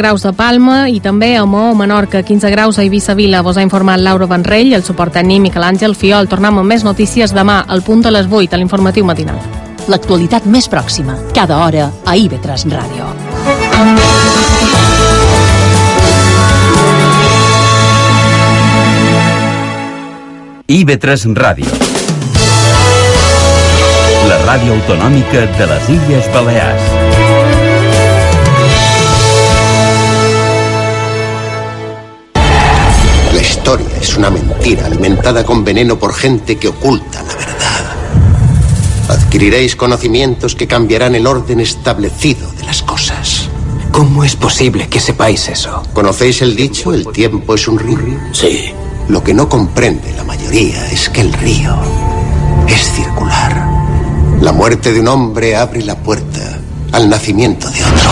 graus de Palma i també a Maó, Menorca, 15 graus a Eivissa Vila. Vos ha informat Laura Benrell, el suport tècnic Miquel Àngel Fiol. Tornem amb més notícies demà al punt a les 8 a l'informatiu matinal. L'actualitat més pròxima, cada hora a IB3 Ràdio. IB3 Ràdio. La ràdio autonòmica de les Illes Balears. Historia es una mentira alimentada con veneno por gente que oculta la verdad. Adquiriréis conocimientos que cambiarán el orden establecido de las cosas. ¿Cómo es posible que sepáis eso? ¿Conocéis el dicho, el tiempo es un río? Sí. Lo que no comprende la mayoría es que el río es circular. La muerte de un hombre abre la puerta al nacimiento de otro.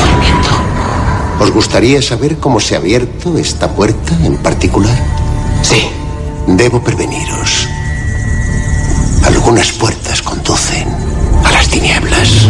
¿Os gustaría saber cómo se ha abierto esta puerta en particular? Sí. Debo preveniros. Algunas puertas conducen a las tinieblas.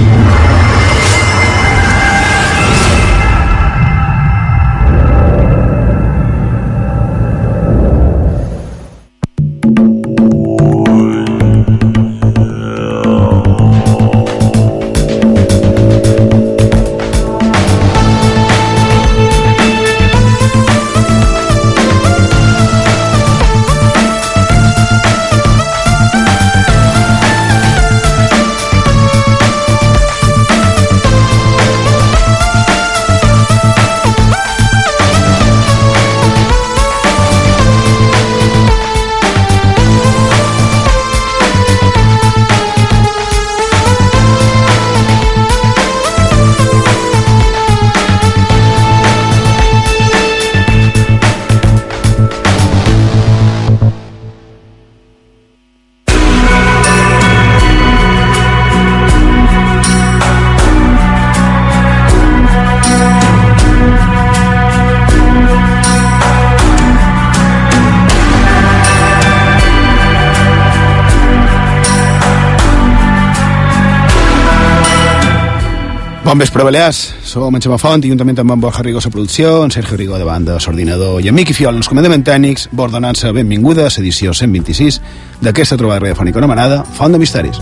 Bon vespre, Balears. Som en Xema Font i juntament amb en Borja Rigo a producció, en Sergio Rigo de banda, l'ordinador i en Miqui Fiol, els comandaments tècnics, Bordonança, benvinguda a l'edició 126 d'aquesta trobada radiofònica anomenada Font de Misteris.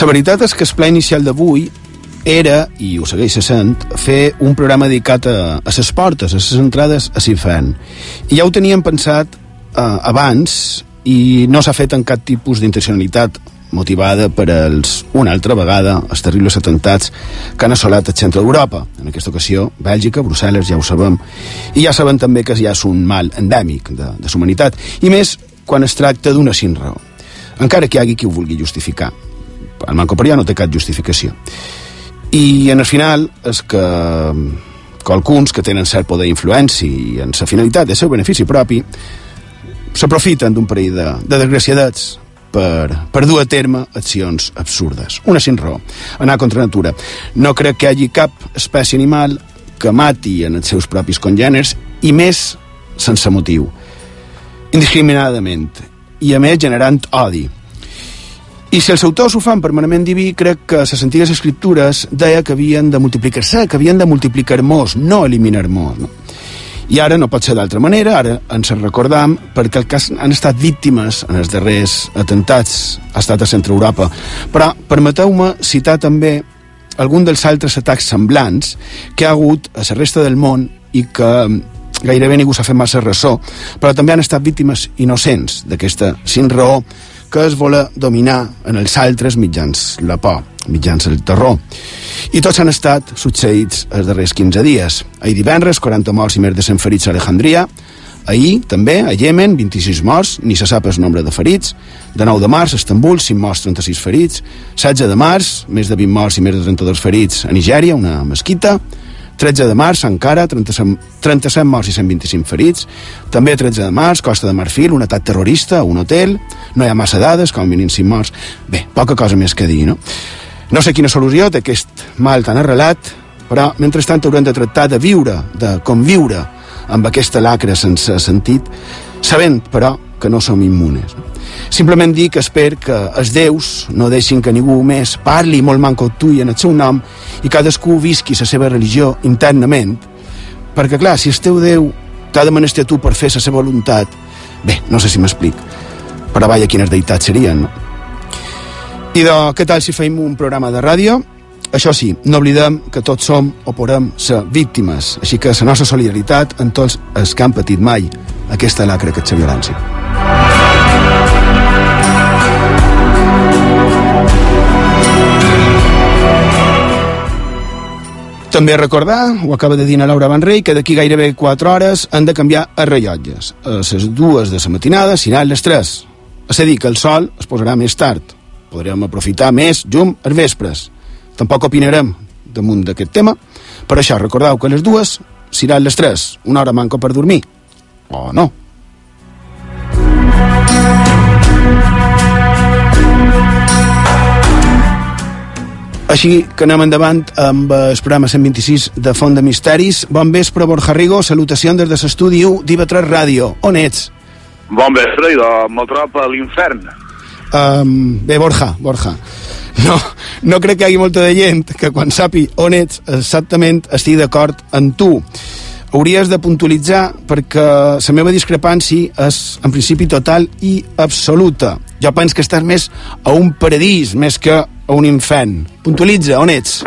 La veritat és que el pla inicial d'avui era, i ho segueix sent, fer un programa dedicat a, a les portes, a les entrades a l'infern. I ja ho teníem pensat eh, abans i no s'ha fet en cap tipus d'intencionalitat motivada per els, una altra vegada, els terribles atentats que han assolat el centre d'Europa. En aquesta ocasió, Bèlgica, Brussel·les, ja ho sabem. I ja sabem també que ja és un mal endèmic de, de la humanitat. I més quan es tracta d'una sin raó. Encara que hi hagi qui ho vulgui justificar. El Manco Parià no té cap justificació. I en el final és que qualcuns que tenen cert poder d'influència en la finalitat del seu benefici propi s'aprofiten d'un parell de, de desgraciadets per, per dur a terme accions absurdes. Una sin raó, anar contra natura. No crec que hi hagi cap espècie animal que mati en els seus propis congèneres i més sense motiu, indiscriminadament, i a més generant odi. I si els autors ho fan per manament diví, crec que les antigues escriptures deia que havien de multiplicar-se, que havien de multiplicar-mos, no eliminar-mos. No? I ara no pot ser d'altra manera, ara ens recordam perquè el cas han estat víctimes en els darrers atentats ha estat a Centre Europa. Però permeteu-me citar també algun dels altres atacs semblants que ha hagut a la resta del món i que gairebé ningú s'ha fet massa ressò, però també han estat víctimes innocents d'aquesta sin raó que es voler dominar en els altres mitjans la por, mitjans el terror. I tots han estat succeïts els darrers 15 dies. Ahir divendres, 40 morts i més de 100 ferits a Alejandria. Ahir, també, a Yemen, 26 morts, ni se sap el nombre de ferits. De 9 de març, a Estambul, 5 morts, 36 ferits. 16 de març, més de 20 morts i més de 32 ferits a Nigèria, una mesquita. 13 de març, encara, 37, 37 morts i 125 ferits. També 13 de març, Costa de Marfil, un atac terrorista un hotel. No hi ha massa dades, com a mínim 5 morts. Bé, poca cosa més que dir, no? No sé quina solució té aquest mal tan arrelat, però mentrestant haurem de tractar de viure, de conviure amb aquesta lacra sense sentit, sabent, però, que no som immunes. Simplement dir que esper que els déus no deixin que ningú més parli molt manco tu i en el seu nom i cadascú visqui la seva religió internament, perquè, clar, si el teu Déu t'ha de menester tu per fer la seva voluntat, bé, no sé si m'explic, però vaja, quines deïtats serien, no? I de, què tal si feim un programa de ràdio? Això sí, no oblidem que tots som o podem ser víctimes, així que la nostra solidaritat en tots els que han patit mai aquesta lacra, aquesta violència. També recordar, ho acaba de dir la Laura Van Rey, que d'aquí gairebé 4 hores han de canviar els rellotges. A les dues de la matinada seran les 3. És a dir, que el sol es posarà més tard. Podrem aprofitar més llum als vespres. Tampoc opinarem damunt d'aquest tema, per això recordeu que les dues seran les 3, una hora manco per dormir. O no. Així que anem endavant amb el programa 126 de Font de Misteris. Bon vespre, Borja Rigo, salutacions des de l'estudi 1 d'IV3 Ràdio. On ets? Bon vespre, i molt trop a l'infern. Um, bé, Borja, Borja. No, no crec que hi hagi molta de gent que quan sapi on ets exactament estigui d'acord amb tu. Hauries de puntualitzar perquè la meva discrepància és en principi total i absoluta. Jo penso que estàs més a un paradís més que a un infern. Puntualitza, on ets?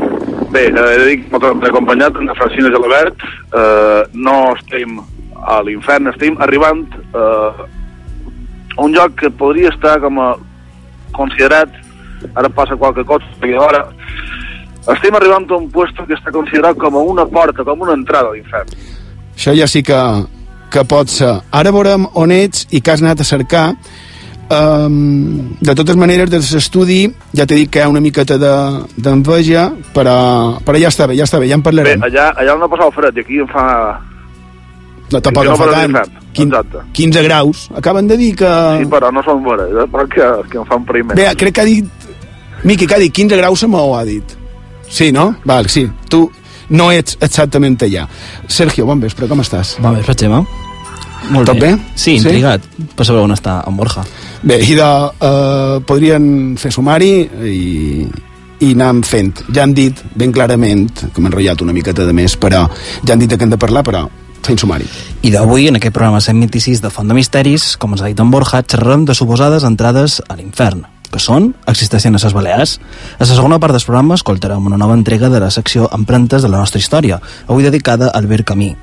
Bé, eh, de m'he acompanyat en Francina Gelabert. Eh, no estem a l'infern, estem arribant eh, a un lloc que podria estar com a considerat, ara passa qualque cosa, perquè ara estem arribant a un puesto que està considerat com a una porta, com una entrada a l'infern. Això ja sí que, que pot ser. Ara veurem on ets i que has anat a cercar. Um, de totes maneres, des de l'estudi ja t'he dit que hi ha una miqueta d'enveja, de, però, però ja està bé, ja està bé, ja en parlarem. Bé, allà, allà on ha passat el fred, i aquí em fa... No, tampoc no fa tant. Quin, 15 graus. Acaben de dir que... Sí, però no són bones, eh? però que, que em fan primer. Bé, crec que ha dit... Miqui, que ha dit 15 graus, se m'ho ha dit. Sí, no? Val, sí. Tu no ets exactament allà. Sergio, bon vespre, com estàs? Bon vespre, Xema. Molt Tot bé? Sí, intrigat sí? per saber on està en Borja. Bé, i de, uh, podrien fer sumari i, i anem fent. Ja han dit ben clarament, que m'he enrotllat una miqueta de més, però ja han dit que hem de parlar, però fent sumari. I d'avui, en aquest programa 126 de Font de Misteris, com ens ha dit en Borja, xerrarem de suposades entrades a l'infern que són existeixen a les Balears. A la segona part del programa escoltarem una nova entrega de la secció Empremtes de la nostra història, avui dedicada al Albert Camí.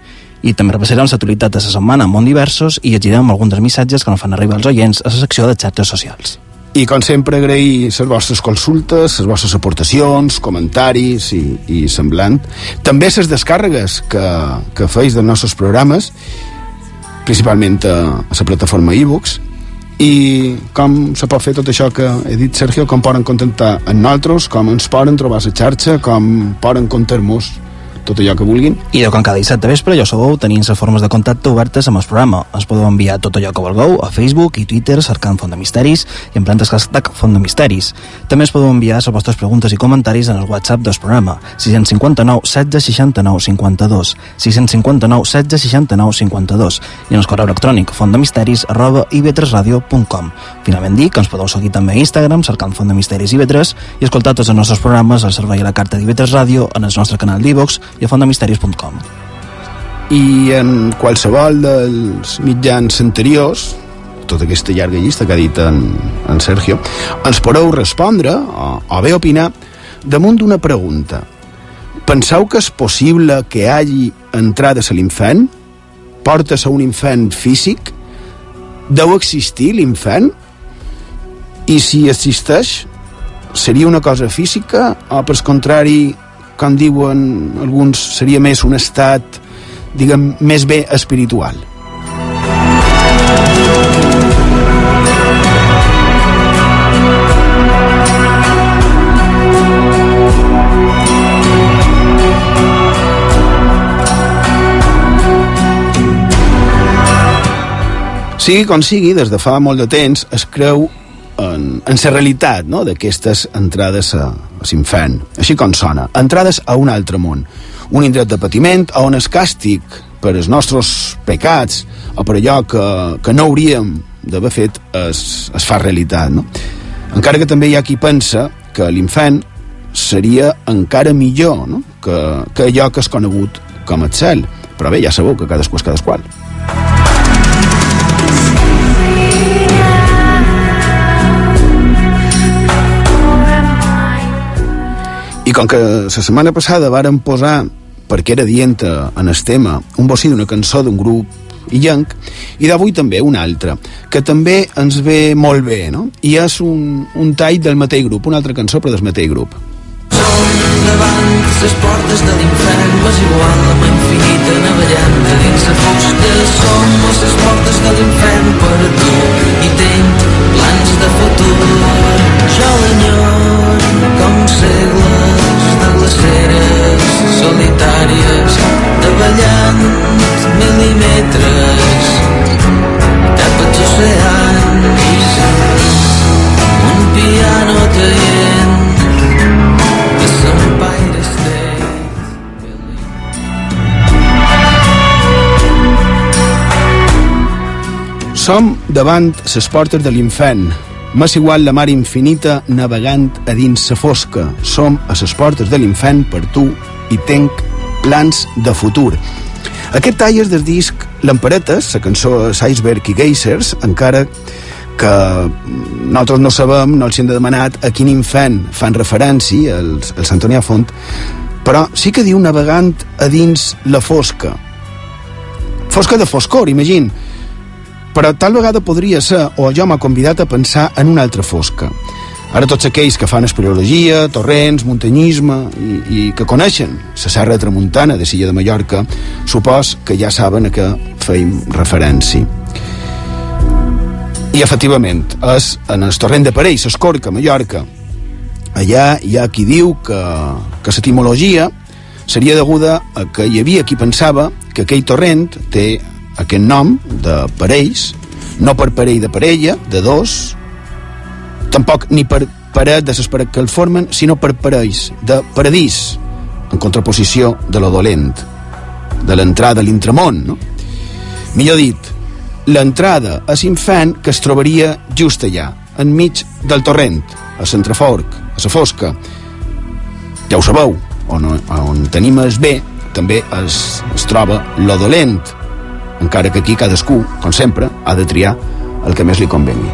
I també repassarem l'actualitat de la setmana món diversos i llegirem alguns dels missatges que ens fan arribar els oients a la secció de xarxes socials. I com sempre agrair les vostres consultes, les vostres aportacions, comentaris i, i semblant. També les descàrregues que, que feis dels nostres programes, principalment a, a la plataforma ebooks, i com se pot fer tot això que he dit Sergio, com poden contactar amb nosaltres, com ens poden trobar a la xarxa, com poden comptar-nos tot allò que vulguin. I de com cada dissabte vespre, ja sabeu, tenim les formes de contacte obertes amb el programa. Ens podeu enviar tot allò que vulgueu a Facebook i Twitter cercant Font de Misteris i en plantes hashtag Font de Misteris. També ens podeu enviar les vostres preguntes i comentaris en el WhatsApp del programa 659 16 69 52 659 16 69 52 i en el correu electrònic fontdemisteris arroba ib3radio.com Finalment dir que ens podeu seguir també a Instagram cercant Font de Misteris IB3 i escoltar tots els nostres programes al servei a la carta d'IB3 Ràdio en el nostre canal d'Ivox i a fontdemisteris.com i en qualsevol dels mitjans anteriors tota aquesta llarga llista que ha dit en, en Sergio ens podeu respondre o, o bé opinar damunt d'una pregunta penseu que és possible que hagi entrades a l'infern? Portes a un infern físic? Deu existir l'infern? I si existeix, seria una cosa física o, per contrari, com diuen alguns, seria més un estat, diguem, més bé espiritual. Sigui com sigui, des de fa molt de temps es creu en, en la realitat no? d'aquestes entrades a, a l'infern. Així com sona. Entrades a un altre món. Un indret de patiment on el càstig per els nostres pecats o per allò que, que no hauríem d'haver fet es, es fa realitat no? encara que també hi ha qui pensa que l'infant seria encara millor no? que, que allò que és conegut com el cel però bé, ja sabeu que cadascú és cadasqual I com que la setmana passada varen posar, perquè era dient en el tema, un bocí d'una cançó d'un grup illenc, i d'avui també una altra, que també ens ve molt bé, no? I és un, un tall del mateix grup, una altra cançó però del mateix grup. Som davant les portes de l'infern, les igual amb infinita navellant de dins la fosca. Som a les portes de l'infern per tu i tenc plans de futur. Jo l'enyor com segles Som davant les portes de l'infern. M'és igual la mar infinita navegant a dins sa fosca. Som a les portes de l'infern per tu i tenc plans de futur. Aquest tall és del disc Lamperetes, la cançó Iceberg i Geysers, encara que nosaltres no sabem, no els hem de demanat a quin infant fan referència els, els Antonià Font, però sí que diu navegant a dins la fosca. Fosca de foscor, imagina però tal vegada podria ser, o jo m'ha convidat a pensar en una altra fosca. Ara tots aquells que fan espeleologia, torrents, muntanyisme i, i que coneixen la serra tramuntana de Silla de Mallorca, supos que ja saben a què feim referència. I efectivament, és en el torrent de Parell, s'escorca, Mallorca. Allà hi ha qui diu que, que l'etimologia seria deguda a que hi havia qui pensava que aquell torrent té aquest nom de parells, no per parell de parella, de dos, tampoc ni per paret de les que el formen, sinó per parells de paradís, en contraposició de lo dolent, de l'entrada a l'intramont, no? Millor dit, l'entrada a l'infant que es trobaria just allà, enmig del torrent, a l'entreforc, a la fosca. Ja ho sabeu, on, on tenim el bé, també es, es troba lo dolent, encara que aquí cadascú, com sempre, ha de triar el que més li convengui.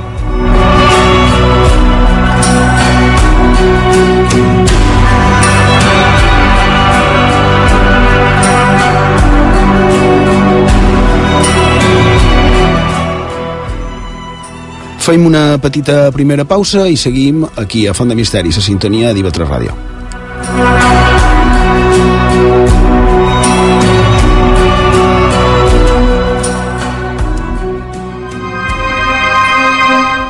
Fem una petita primera pausa i seguim aquí a Font de Misteris, a sintonia d'IV3 Ràdio.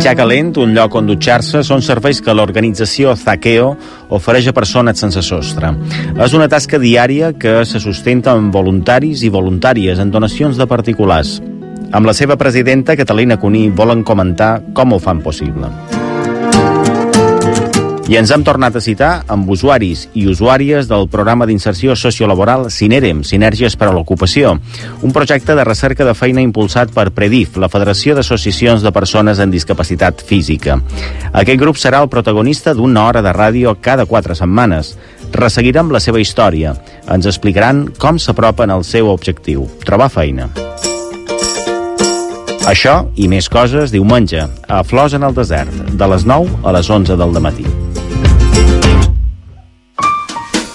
Menjar calent, un lloc on dutxar-se, són serveis que l'organització Zaqueo ofereix a persones sense sostre. És una tasca diària que se sustenta amb voluntaris i voluntàries en donacions de particulars. Amb la seva presidenta, Catalina Cuní, volen comentar com ho fan possible. I ens hem tornat a citar amb usuaris i usuàries del programa d'inserció sociolaboral Sinerem, Sinergies per a l'Ocupació, un projecte de recerca de feina impulsat per Predif, la Federació d'Associacions de Persones amb Discapacitat Física. Aquest grup serà el protagonista d'una hora de ràdio cada quatre setmanes. Resseguirem la seva història. Ens explicaran com s'apropen al seu objectiu, trobar feina. Això i més coses diumenge, a Flors en el desert, de les 9 a les 11 del matí.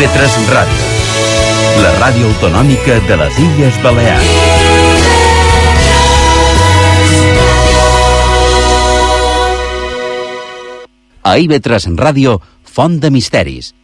IB3 Ràdio, la ràdio autonòmica de les Illes Balears. A IB3 Ràdio, Font de Misteris.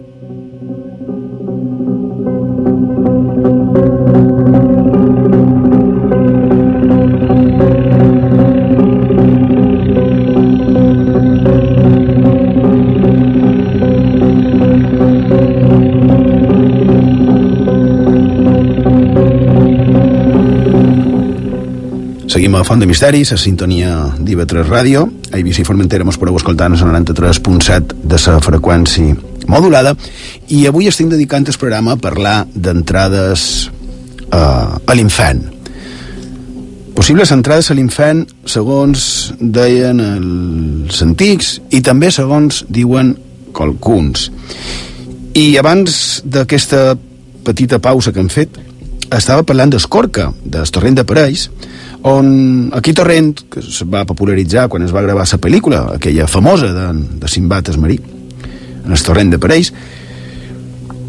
Font de Misteris, a sintonia d'IV3 Ràdio. A Eivissa i Formentera mos podeu escoltar en el 93.7 de la freqüència modulada. I avui estem dedicant el programa a parlar d'entrades eh, a l'infern. Possibles entrades a l'infern segons deien els antics i també segons diuen qualcuns. I abans d'aquesta petita pausa que hem fet, estava parlant d'Escorca, del torrent de Parells, on aquí Torrent, que es va popularitzar quan es va gravar la pel·lícula, aquella famosa de, de Simbat Esmarí, en el torrent de Parells,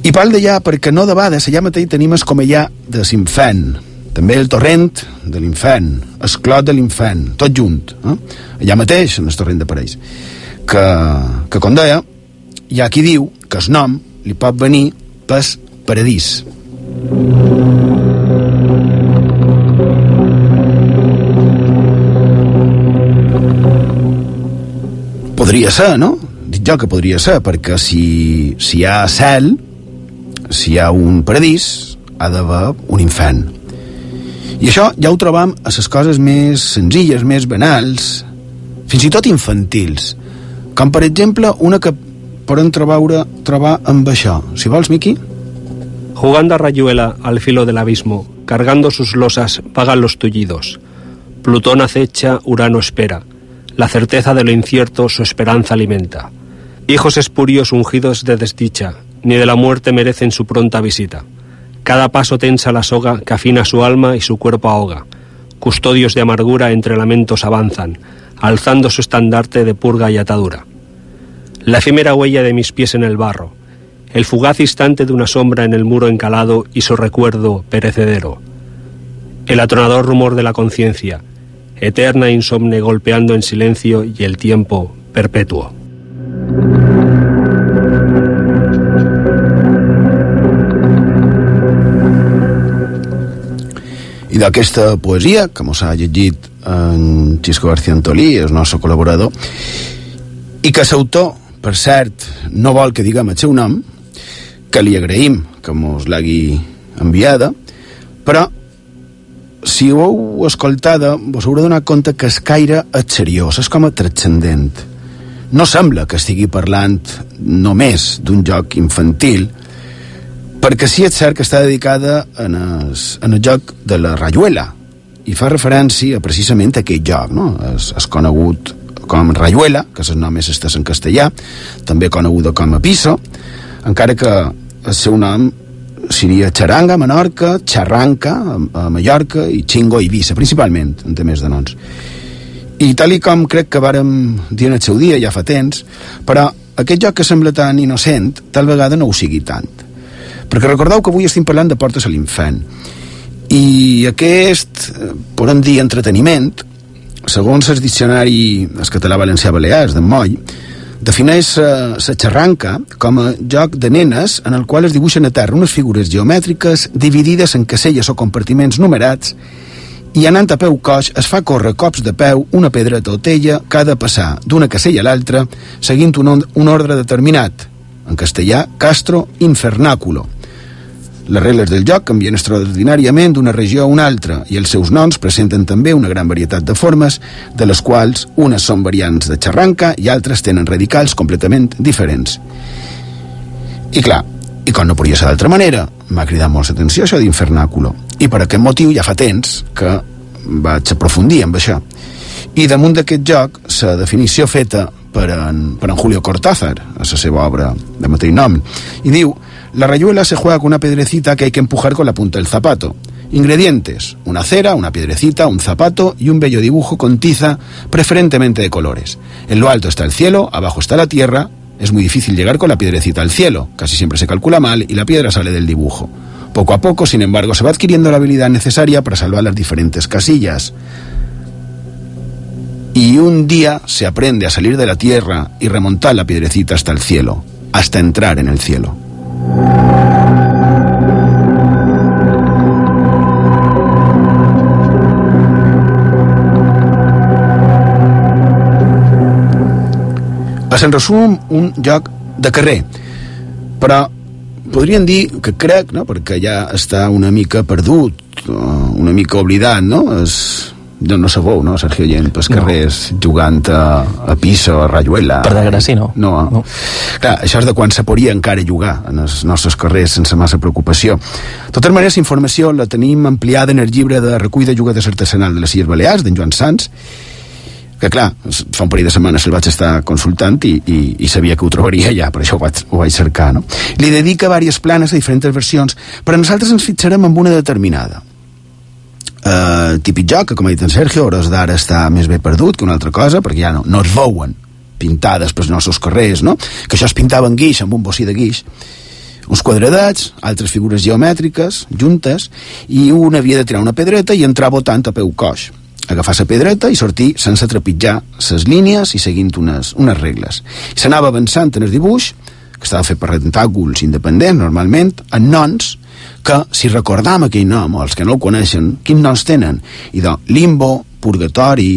i parla d'allà perquè no de vegades allà mateix tenim es com allà de l'infern, també el torrent de l'infern, el clot de l'infern, tot junt, eh? allà mateix en el torrent de Parells, que, que com deia, hi ha qui diu que el nom li pot venir pas paradís. Podria ser, no? Dic jo que podria ser, perquè si, si hi ha cel, si hi ha un paradís, ha d'haver un infern. I això ja ho trobam a les coses més senzilles, més banals, fins i tot infantils, com per exemple una que podem trobar, trobar amb això. Si vols, Miqui? Jugando a rayuela al filo del abismo, cargando sus losas, vagan los tullidos. Plutón acecha, Urano espera. La certeza de lo incierto su esperanza alimenta. Hijos espurios ungidos de desdicha, ni de la muerte merecen su pronta visita. Cada paso tensa la soga que afina su alma y su cuerpo ahoga. Custodios de amargura entre lamentos avanzan, alzando su estandarte de purga y atadura. La efímera huella de mis pies en el barro, el fugaz instante de una sombra en el muro encalado y su recuerdo perecedero. El atronador rumor de la conciencia, eterna insomne golpeando en silencio y el tiempo perpetuo. I d'aquesta poesia, que mos ha llegit en Xisco García Antolí, el nostre col·laborador, i que l'autor, per cert, no vol que diguem el seu nom, que li agraïm que mos l'hagi enviada, però si ho heu escoltada, vos haureu donat compte que és caire és seriós, és com a transcendent. No sembla que estigui parlant només d'un joc infantil, perquè sí és cert que està dedicada en el, en el joc de la Rayuela, i fa referència precisament a aquest joc, no? És, és conegut com Rayuela, que és el nom més estès en castellà, també coneguda com a Piso, encara que el seu nom seria Xaranga, a Menorca, Xarranca, a Mallorca, i Xingo, i Eivissa, principalment, en temes de noms. I tal i com crec que vàrem dir en el seu dia, ja fa temps, però aquest joc que sembla tan innocent, tal vegada no ho sigui tant. Perquè recordeu que avui estem parlant de portes a l'infant. I aquest, podem dir, entreteniment, segons el diccionari el català valencià balears d'en Moll, defineix la xarranca com a joc de nenes en el qual es dibuixen a terra unes figures geomètriques dividides en caselles o compartiments numerats i anant a peu coix es fa córrer cops de peu una pedra totella que ha de passar d'una casella a l'altra seguint un, un ordre determinat, en castellà Castro Infernáculo. Les regles del joc canvien extraordinàriament d'una regió a una altra i els seus noms presenten també una gran varietat de formes, de les quals unes són variants de xarranca i altres tenen radicals completament diferents. I clar, i com no podria ser d'altra manera, m'ha cridat molt l'atenció això d'Infernàculo. I per aquest motiu ja fa temps que vaig aprofundir amb això. I damunt d'aquest joc, la definició feta per en, per en Julio Cortázar, a la seva obra de mateix nom, i diu La rayuela se juega con una pedrecita que hay que empujar con la punta del zapato. Ingredientes, una cera, una piedrecita, un zapato y un bello dibujo con tiza, preferentemente de colores. En lo alto está el cielo, abajo está la tierra. Es muy difícil llegar con la piedrecita al cielo, casi siempre se calcula mal y la piedra sale del dibujo. Poco a poco, sin embargo, se va adquiriendo la habilidad necesaria para salvar las diferentes casillas. Y un día se aprende a salir de la tierra y remontar la piedrecita hasta el cielo, hasta entrar en el cielo. És en resum un joc de carrer, però podríem dir que crec, no? perquè ja està una mica perdut, una mica oblidat, no? És, no, no sabeu, no, Sergio Gent, pels carrers, no. jugant a, a Piso, a Rayuela... Per desgràcia, no. No, no. Clar, això és de quan se podria encara jugar en els nostres carrers sense massa preocupació. De totes maneres, informació la tenim ampliada en el llibre de recull de jugadors artesanal de les Illes Balears, d'en Joan Sans, que clar, fa un parell de setmanes el vaig estar consultant i, i, i sabia que ho trobaria ja, per això ho vaig, ho vaig cercar, no? Li dedica diverses planes a diferents versions, però nosaltres ens fixarem amb una determinada. Uh, típic joc, que com ha dit en Sergio, hores d'ara està més bé perdut que una altra cosa, perquè ja no, no es veuen pintades pels nostres carrers, no? Que això es pintava en guix, amb un bocí de guix, uns quadradets, altres figures geomètriques, juntes, i un havia de tirar una pedreta i entrar votant a peu coix agafar la pedreta i sortir sense trepitjar les línies i seguint unes, unes regles. S'anava avançant en el dibuix, que estava fet per rectànguls independents, normalment, en noms, que, si recordam aquell nom, els que no el coneixen, quins noms tenen? I doncs, limbo, purgatori,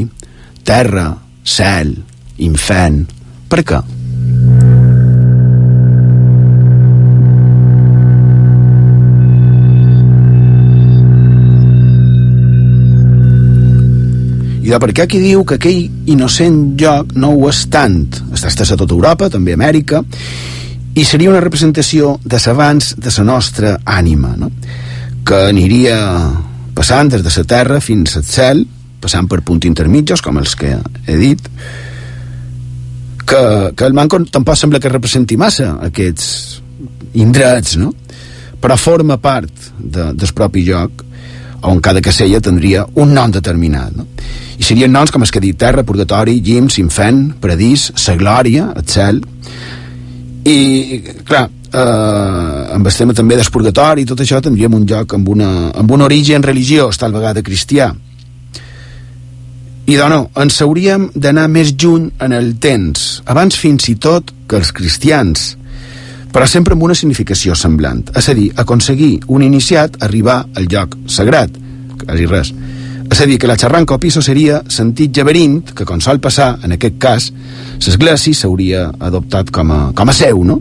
terra, cel, infern... Per què? I de perquè aquí diu que aquell innocent lloc no ho és tant. Està estès a tota Europa, també a Amèrica, i seria una representació de l'abans de la nostra ànima, no? que aniria passant des de la terra fins al cel, passant per punts intermitjos, com els que he dit, que, que el manco tampoc sembla que representi massa aquests indrets, no? però forma part de, del propi joc on cada casella tindria un nom determinat. No? I serien noms com els que dit terra, purgatori, llims, infern, paradís, sa glòria, el cel... I, clar, eh, amb el tema també del purgatori i tot això tindríem un joc amb, una, amb un origen religiós, tal vegada cristià. I doncs, ens hauríem d'anar més juny en el temps, abans fins i tot que els cristians, però sempre amb una significació semblant, és a dir, aconseguir un iniciat arribar al lloc sagrat, quasi res. És a dir, que la xarranca o piso seria sentit jaberint, que com sol passar, en aquest cas, l'església s'hauria adoptat com a, com a seu, no?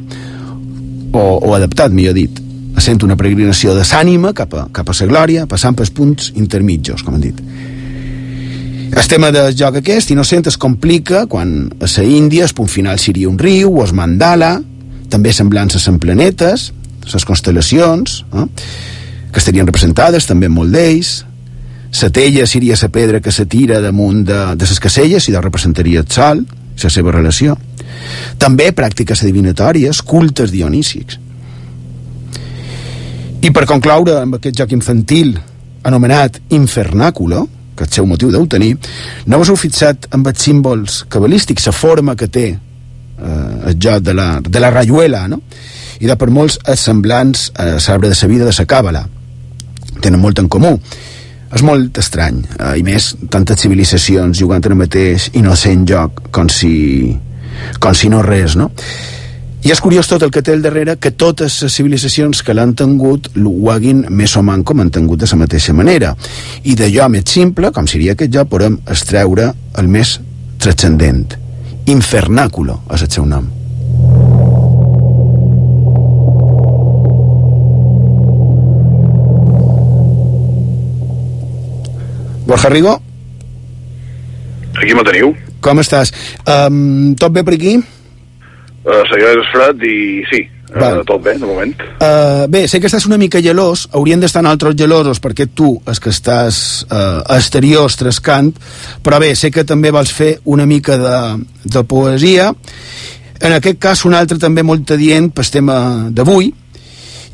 O, o adaptat, millor dit, sent una peregrinació de s'ànima cap a, cap a la glòria, passant pels punts intermitjos, com han dit. El tema del joc aquest, innocent, es complica quan a la Índia el punt final seria un riu o es mandala, també semblances en planetes, les constel·lacions, eh? que estarien representades també molt d'ells, la tella seria la pedra que se tira damunt de, de les caselles i de representaria el sol, la seva relació. També pràctiques adivinatòries, cultes dionísics. I per concloure amb aquest joc infantil anomenat Infernàculo, que el seu motiu deu tenir, no us heu fixat amb els símbols cabalístics, la forma que té eh, el joc de la, de la rayuela, no? i de per molts semblants a l'arbre de la vida de la càbala. Tenen molt en comú és molt estrany, eh, i més tantes civilitzacions jugant en el mateix innocent joc com si, com si no res, no? I és curiós tot el que té al darrere que totes les civilitzacions que l'han tingut ho haguin més o manco mantingut de la mateixa manera. I d'allò més simple, com seria aquest joc, podem extreure el més transcendent. Infernàculo és el seu nom. Borja Rigo? Aquí me teniu. Com estàs? Um, tot bé per aquí? Uh, Seguirà és fred i sí, uh, tot bé, de moment. Uh, bé, sé que estàs una mica gelós, haurien d'estar altres gelosos perquè tu, és que estàs uh, a exteriors trescant, però bé, sé que també vols fer una mica de, de poesia. En aquest cas, un altre també molt adient pel tema d'avui,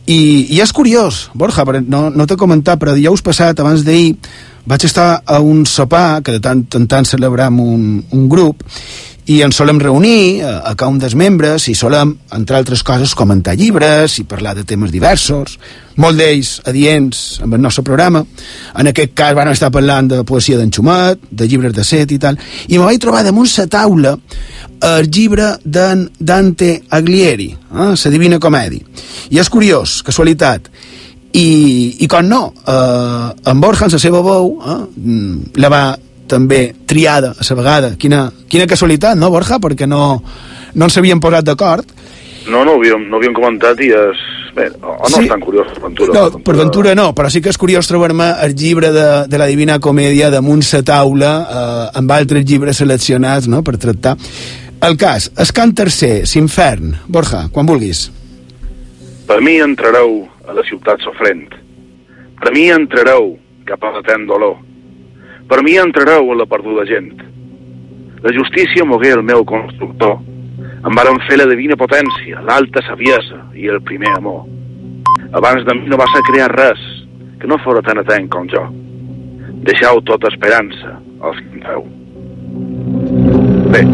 I, i és curiós, Borja, no, no t'he comentat, però dijous passat, abans d'ahir, vaig estar a un sopar, que de tant en tant celebrem un, un grup, i ens solem reunir a, a cada un dels membres i solem, entre altres coses, comentar llibres i parlar de temes diversos, molt d'ells adients amb el nostre programa. En aquest cas van estar parlant de poesia d'en Xumet, de llibres de set i tal, i me vaig trobar damunt la taula el llibre d'en Dante Aglieri, eh, la Divina Comèdia. I és curiós, casualitat, i, i com no, eh, en Borja, en la seva veu, eh, la va també triada a la vegada. Quina, quina casualitat, no, Borja? Perquè no, no ens havíem posat d'acord. No, no ho havíem, no ho havíem comentat i és... Bé, o no sí. és tan curiós per Ventura. No, per Ventura no, però sí que és curiós trobar-me el llibre de, de la Divina Comèdia damunt sa taula eh, amb altres llibres seleccionats no?, per tractar. El cas, es cant tercer, s'infern. Borja, quan vulguis. Per mi entrareu a la ciutat sofrent. Per mi entrareu cap a la ten dolor per mi entrareu a la perduda gent. La justícia mogué el meu constructor. Em varen fer la divina potència, l'alta saviesa i el primer amor. Abans de mi no va ser crear res que no fora tan atent com jo. Deixeu tota esperança als que entreu. Bé.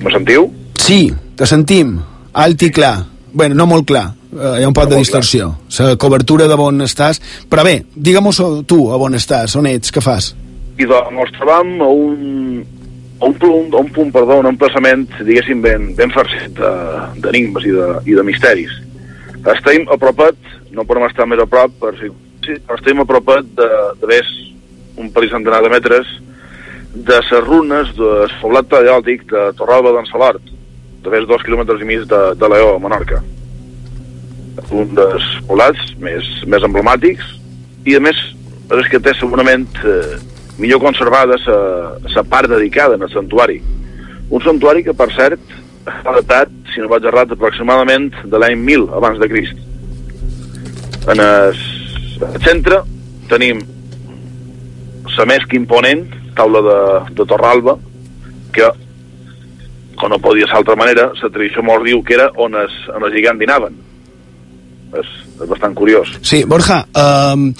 Me sentiu? Sí, te sentim. Alt i clar. bueno, no molt clar. Uh, hi ha un poc no de distorsió. La cobertura de on estàs. Però bé, digue-m'ho tu, a on estàs, on ets, què fas? I doncs ens trobam a un, a un punt, a un punt perdó, un emplaçament, diguéssim, ben, ben farcit d'enigmes i, de, i de misteris. Estem apropet, no podem estar més a prop, per si, sí, estem apropet de, de ves un parell centenar de metres de les runes del poblat paleòtic de Torralba d'en Salart, de més dos quilòmetres i mig de, de Leó, a Menorca. Un dels poblats més, més emblemàtics i, a més, és que té segurament eh, millor conservada la part dedicada en el santuari. Un santuari que, per cert, està datat, si no vaig errat, aproximadament de l'any 1000 abans de Crist. En el, el centre tenim la més que imponent, taula de, de Torralba, que, com no podia ser d'altra manera, la tradició mort diu que era on es, on els gegants dinaven. És, és bastant curiós. Sí, Borja, um,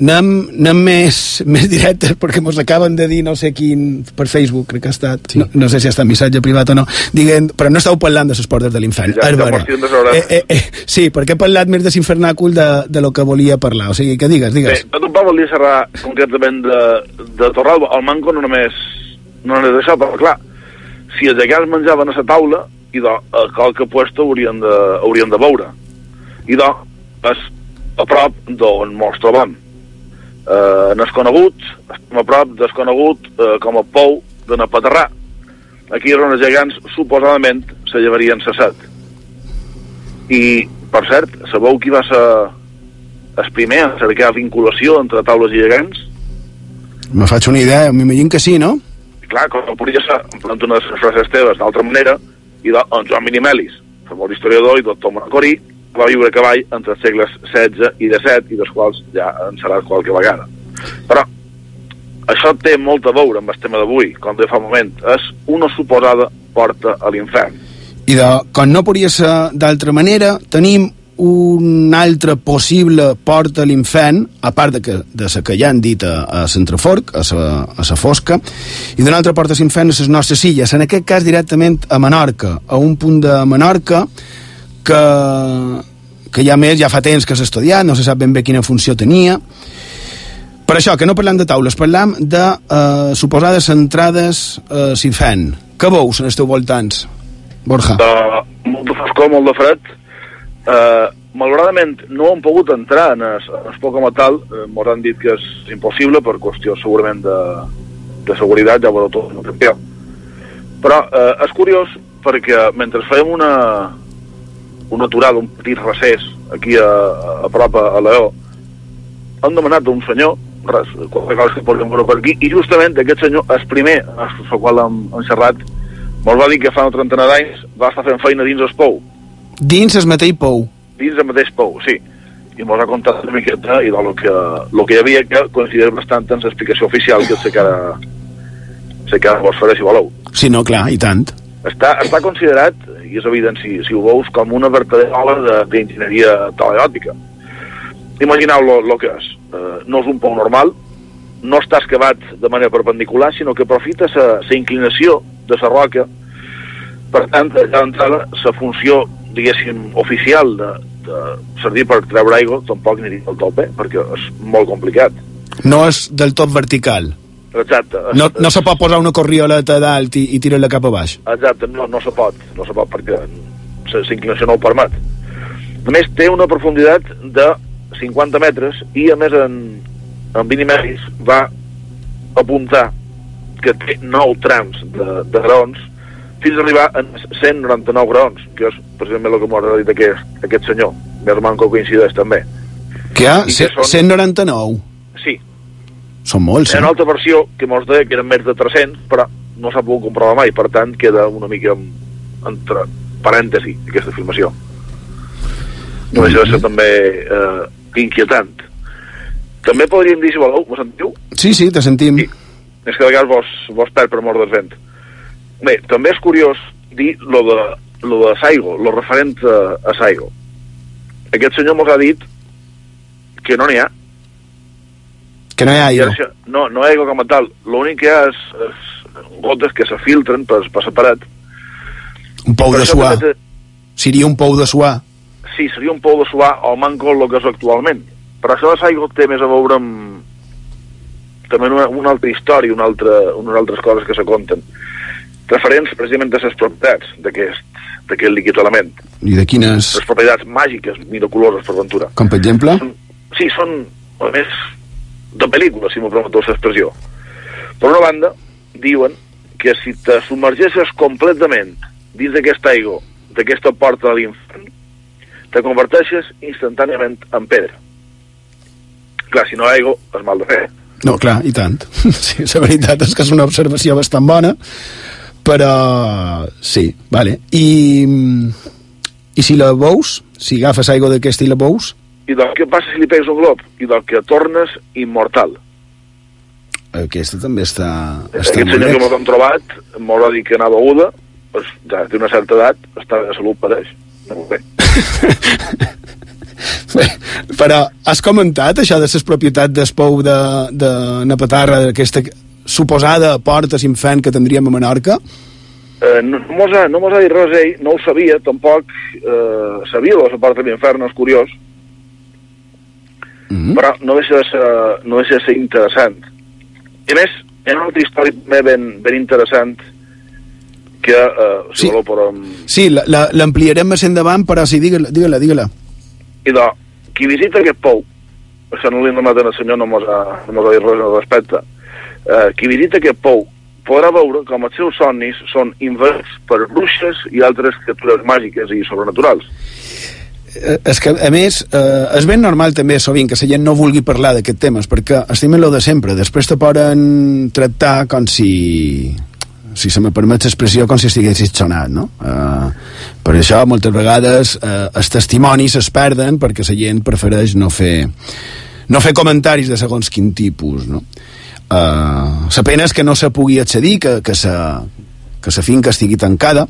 anem, anem més, més directes perquè mos acaben de dir no sé quin per Facebook, crec que ha estat. Sí. no, no sé si ha estat missatge privat o no. Diguen, però no estàu parlant de les portes de l'infern. Ja, ja eh, eh, eh, sí, perquè he parlat més de l'infernàcul de, de lo que volia parlar, o sigui, que digues, digues. Bé, jo volia xerrar concretament de, de Torralba, el manco no només no només això, però clar si els gegants menjaven a la taula i de, a qualque puesto haurien de, haurien de veure i de, és a prop d'on mos trobem eh, desconegut, estem a prop desconegut eh, com a pou de Napaterrà. Aquí eren els gegants, suposadament, se llevarien cessat. I, per cert, sabeu qui va ser el primer a cercar vinculació entre taules i gegants? Me faig una idea, m'imagino que sí, no? Clar, com no podria ser, en plant una de les frases teves d'altra manera, i de en Joan Minimelis, famós historiador i doctor Monacorí, va viure a cavall entre els segles XVI i XVII, i dels quals ja en serà qualque vegada. Però això té molt a veure amb el tema d'avui, com de fa un moment. És una suposada porta a l'infern. I de, com no podria ser d'altra manera, tenim una altra possible porta a l'infern, a part de, que, de la que ja han dit a, a Centreforc, a la, a la Fosca, i d'una altra porta a l'infern a les nostres illes, en aquest cas directament a Menorca, a un punt de Menorca que, que ja més, ja fa temps que s'ha estudiat, no se sap ben bé quina funció tenia. Per això, que no parlem de taules, parlam de eh, suposades entrades eh, s'hi fan. Què veus en els teus voltants, Borja? De, molt de foscor, molt de fred. Eh, malauradament no hem pogut entrar en el, en el poc com a tal, eh, m'ho han dit que és impossible per qüestió segurament de, de seguretat, ja veureu tot, Però eh, és curiós perquè mentre fèiem una, una aturada, un petit recés, aquí a, a prop a Leó, han demanat d'un senyor, res, qualque cosa que veure per aquí, i justament aquest senyor, el primer, el qual hem, hem xerrat, me'l va dir que fa una trentena d'anys va estar fent feina dins el pou. Dins el mateix pou? Dins el mateix pou, sí. i mos ha contat una miqueta i del que, lo que hi havia que coincideix bastant amb l'explicació oficial que sé que ara sé que ara vos faré si voleu. Sí, no, clar, i tant. Està, està considerat, i és evident si, si ho veus, com una vertadera d'enginyeria teleòtica. Imagineu lo que és. Eh, no és un pou normal, no està excavat de manera perpendicular, sinó que aprofita la inclinació de la roca. Per tant, allà d'entrada, la funció, diguéssim, oficial de, de servir per treure aigua tampoc aniria del tot bé, perquè és molt complicat. No és del tot vertical. Exacte. No, no se pot posar una corrioleta dalt i, i tirar-la cap a baix. Exacte, no, no se pot, no se pot perquè la inclinació no ho permet. A més, té una profunditat de 50 metres i, a més, en, en 20 metres va apuntar que té 9 trams de, de graons fins a arribar a 199 graons, que és precisament el que m'ha dit aquest, aquest senyor. Més o menys que coincideix també. Que hi ha I que ce- són- 199. Són molts, Hi ha eh? una altra versió que mos deia que eren més de 300, però no s'ha pogut comprovar mai, per tant queda una mica en- entre parèntesi aquesta afirmació. No deixa de ser també eh, inquietant. També podríem dir, si voleu, me sentiu? Sí, sí, te sentim. Sí. És que de vegades vos, vos perd per mort del vent. Bé, també és curiós dir lo de, lo de Saigo, lo referent a, a Saigo. Aquest senyor mos ha dit que no n'hi ha, Que no hi ha aigua. això, no, no hi ha aigua com a tal. L'únic que hi ha és, és gotes que se filtren per, per separat. Un pou Per de suar. té- Seria un pou de suar. Sí, seria un pou de suar o manco el que és actualment. Però això de Saigo té més a veure amb també una, una altra història, una altra, unes altres coses que se conten. Referents precisament a les propietats d'aquest d'aquest líquid element. I de quines... Les propietats màgiques, miraculoses per ventura. Com per exemple? Sí, són, a més, de pel·lícula, si m'ho permeteu l'expressió. Per una banda, diuen que si te submergesses completament dins d'aquesta aigua, d'aquesta porta de l'infern, te converteixes instantàniament en pedra. Clar, si no aigua, és mal de fer. No, clar, i tant. Sí, la veritat és que és una observació bastant bona, però sí, vale. I, i si la veus, si agafes aigua d'aquesta i la veus, I del que passa si li pegues un glob? I del que tornes immortal. aquesta també està, està Aquest senyor que m'ho hem trobat, m'ho va dir que anava aguda, pues, ja té una certa edat, està de salut No ho sé. Bé, però has comentat això de les propietats del pou de, de Napatarra, d'aquesta suposada porta infant que tindríem a Menorca? Eh, no, no mos ha, no mos ha dit res ell, no ho sabia, tampoc eh, sabia de la part de l'infern, és curiós, Mm. però no deixa de ser, no deixa de ser interessant. I a més, hi ha una altra història també ben, ben interessant que, eh, si Sí. voleu, però... Sí, la- la- l'ampliarem més endavant, però sí, digue-la, digue-la, digue-la. I de, qui visita aquest pou, això no li hem demanat al senyor, no mos ha, no mos ha dit res al respecte, eh, qui visita aquest pou podrà veure com els seus somnis són invers per bruixes i altres criatures màgiques i sobrenaturals. Eh, és que, a més, eh, és ben normal també sovint que la gent no vulgui parlar d'aquests temes, perquè estem en lo de sempre. Després te poden tractar com si si se me permet l'expressió, com si estiguessis sonat, no? Uh, per això, moltes vegades, uh, els testimonis es perden perquè la gent prefereix no fer, no fer comentaris de segons quin tipus, no? Uh, la pena és que no se pugui accedir, que, que sa, que la finca estigui tancada,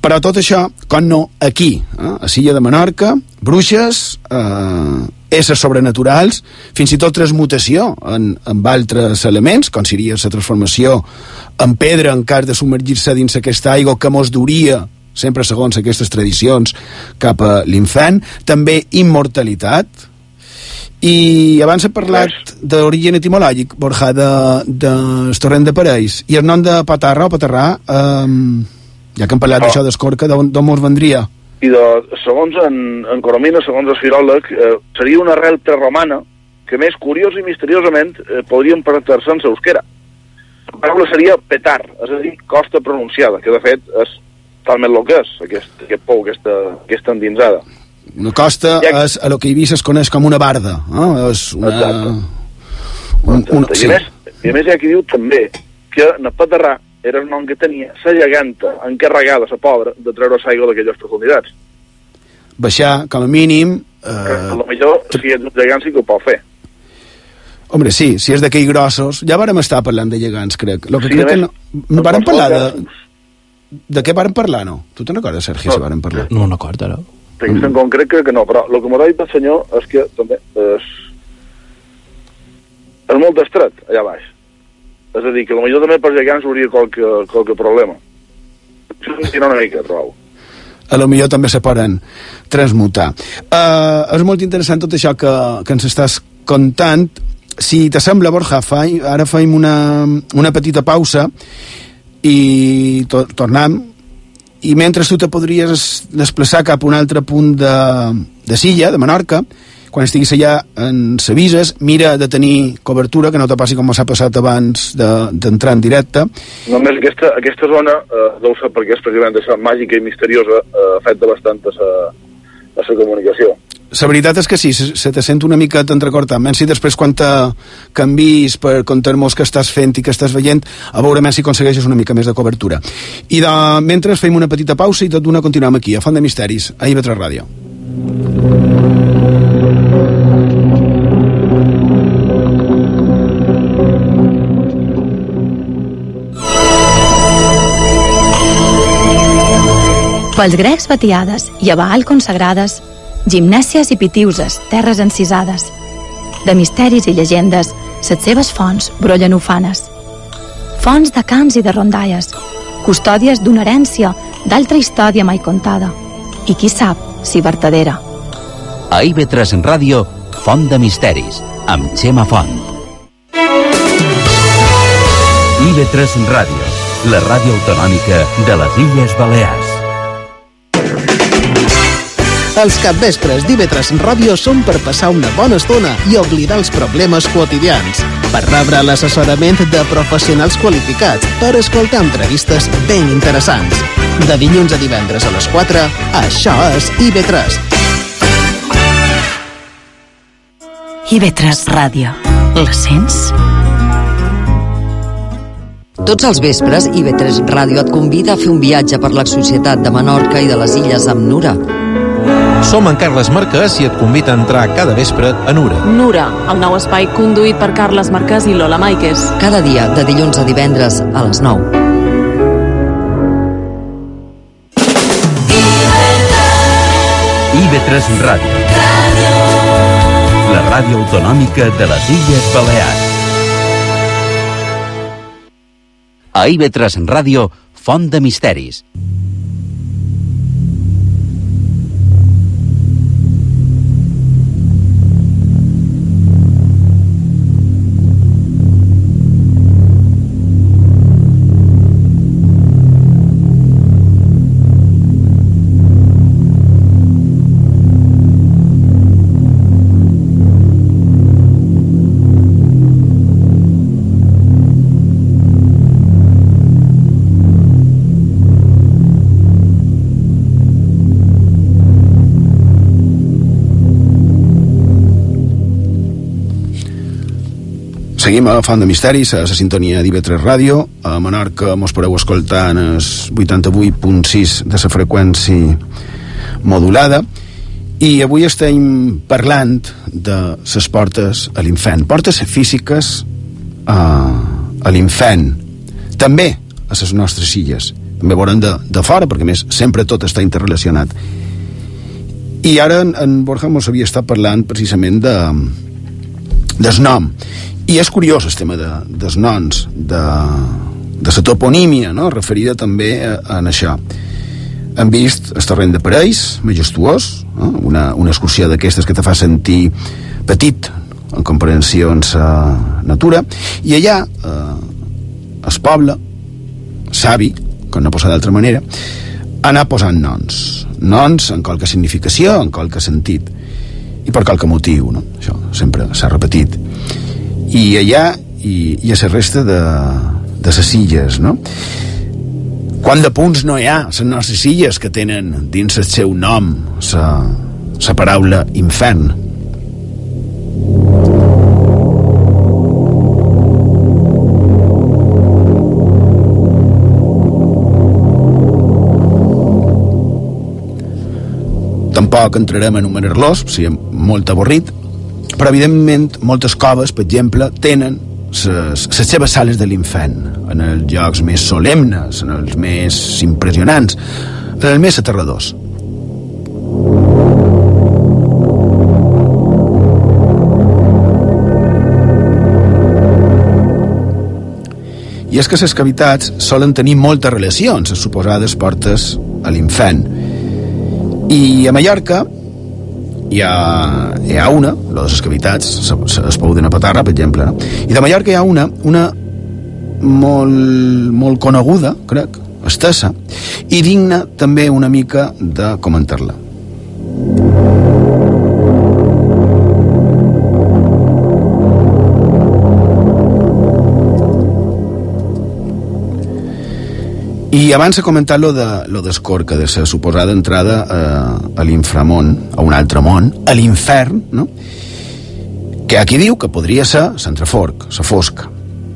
però tot això, com no, aquí, eh, a Silla de Menorca, bruixes, eh, éssers sobrenaturals, fins i tot transmutació en, en altres elements, com seria la transformació en pedra en cas de submergir-se dins aquesta aigua que mos duria sempre segons aquestes tradicions cap a l'infant, també immortalitat, i abans he parlat d'origen etimològic, Borja, de, de Torrent de Parells, i el nom de Patarra o Patarrà, um, ja que hem parlat Oh. d'això d'Escorca, d'on mos vendria? I de, segons en, en Coromina, segons el filòleg, eh, seria una arrel preromana que més curiós i misteriosament eh, podria emprendre-se en euskera. La paraula seria petar, és a dir, costa pronunciada, que de fet és talment el que és, aquest, aquest pou, aquesta, aquesta endinsada. Una costa Ja- és a lo que Eivissa es coneix com una barda. Eh? És una... Exacte. Un, un, I, a més, I a més hi ha qui diu també que Napatarrà era el nom que tenia la geganta encarregada, la pobra, de treure l'aigua d'aquelles profunditats. baixar, com a mínim, Que a lo millor, si ets un gegant, sí que ho pot fer. Hombre, sí, si és d'aquells grossos... Ja vàrem estar parlant de gegants, crec. Lo que Sí, crec que no... no vàrem parlar de... De què vàrem parlar, no? Tu te'n recordes, Sergi, si vàrem parlar? No me'n recordo, ara. Temps en concret crec que no, però el que m'ha dit el senyor és que també és, és molt estret allà baix. És a dir, que potser també per gegants hauria qualque, qualque problema. Això és una mica, trobo. a lo millor també se poden transmutar. Uh, és molt interessant tot això que, que ens estàs contant. Si te sembla, Borja, fai, ara faim una, una petita pausa i to tornem i mentre tu te podries desplaçar cap a un altre punt de, de Silla, de Menorca, quan estiguis allà ens avises, mira de tenir cobertura, que no te passi com s'ha passat abans d'entrar de, en directe, Només aquesta, aquesta zona, eh, deu ser perquè és precisament això, màgica i misteriosa, eh, afecta bastant a la a la comunicació. La veritat és que sí, se, te sent una mica entrecortat. Menys si després quan te canvis per contar-nos que estàs fent i que estàs veient, a veure menys si aconsegueixes una mica més de cobertura. I de, mentre fem una petita pausa i tot d'una continuem aquí, a Font de Misteris, a IB3 Ràdio. Pels grecs batiades i a Baal consagrades, gimnàsies i pitiuses, terres encisades. De misteris i llegendes, set seves fonts brollen ufanes. Fonts de camps i de rondalles, custòdies d'una herència d'altra història mai contada. I qui sap si vertadera. A IB3 Ràdio, Font de Misteris, amb Xema Font. IB3 Ràdio, la ràdio autonòmica de les Illes Balears. Els capvespres d'IV3 Ràdio són per passar una bona estona i oblidar els problemes quotidians, per rebre l'assessorament de professionals qualificats, per escoltar entrevistes ben interessants. De dilluns a divendres a les 4, això és IB3. IB3 Ràdio. La sents? Tots els vespres, IB3 Ràdio et convida a fer un viatge per la societat de Menorca i de les Illes amb Nura. Som en Carles Marquès i et convida a entrar cada vespre a Nura. Nura, el nou espai conduït per Carles Marquès i Lola Maikes. Cada dia, de dilluns a divendres, a les 9. IB3 Ràdio. La ràdio autonòmica de les Illes Balears. A IB3 Ràdio, Font de Misteris. Seguim a Font de Misteris, a la sintonia d'IV3 Ràdio. A Menorca mos podeu escoltar en el 88.6 de la freqüència modulada. I avui estem parlant de les portes a l'infern. Portes físiques a, a l'infern. També a les nostres illes. També veurem de, de fora, perquè més sempre tot està interrelacionat. I ara en, en Borja mos havia estat parlant precisament de, del nom. I és curiós el tema de, dels noms, de, de la toponímia, no? referida també a, a això. Hem vist el terreny de Parells, majestuós, no? una, una excursió d'aquestes que te fa sentir petit en comparació amb la natura, i allà eh, el poble, savi, com no posa d'altra manera, anar posant noms. Noms en qualque significació, en qualque sentit, i per qualque motiu, no? Això sempre s'ha repetit i allà i, i a la resta de, de les illes, no? Quant de punts no hi ha les nostres illes que tenen dins el seu nom la, la paraula infern? tampoc entrarem a enumerar-los, seria molt avorrit, però evidentment moltes coves, per exemple, tenen les seves sales de l'infern, en els llocs més solemnes, en els més impressionants, en els més aterradors. I és que les cavitats solen tenir moltes relacions, les suposades portes a l'infern. I a Mallorca hi ha, hi ha una, les cavitats, es poden a Patarra, per exemple, no? i de Mallorca hi ha una, una molt, molt coneguda, crec, estesa, i digna també una mica de comentar-la. I abans he comentat lo de lo d'Escorca, de la suposada entrada a, a l'inframont, a un altre món, a l'infern, no? Que aquí diu que podria ser Centreforc, la fosca,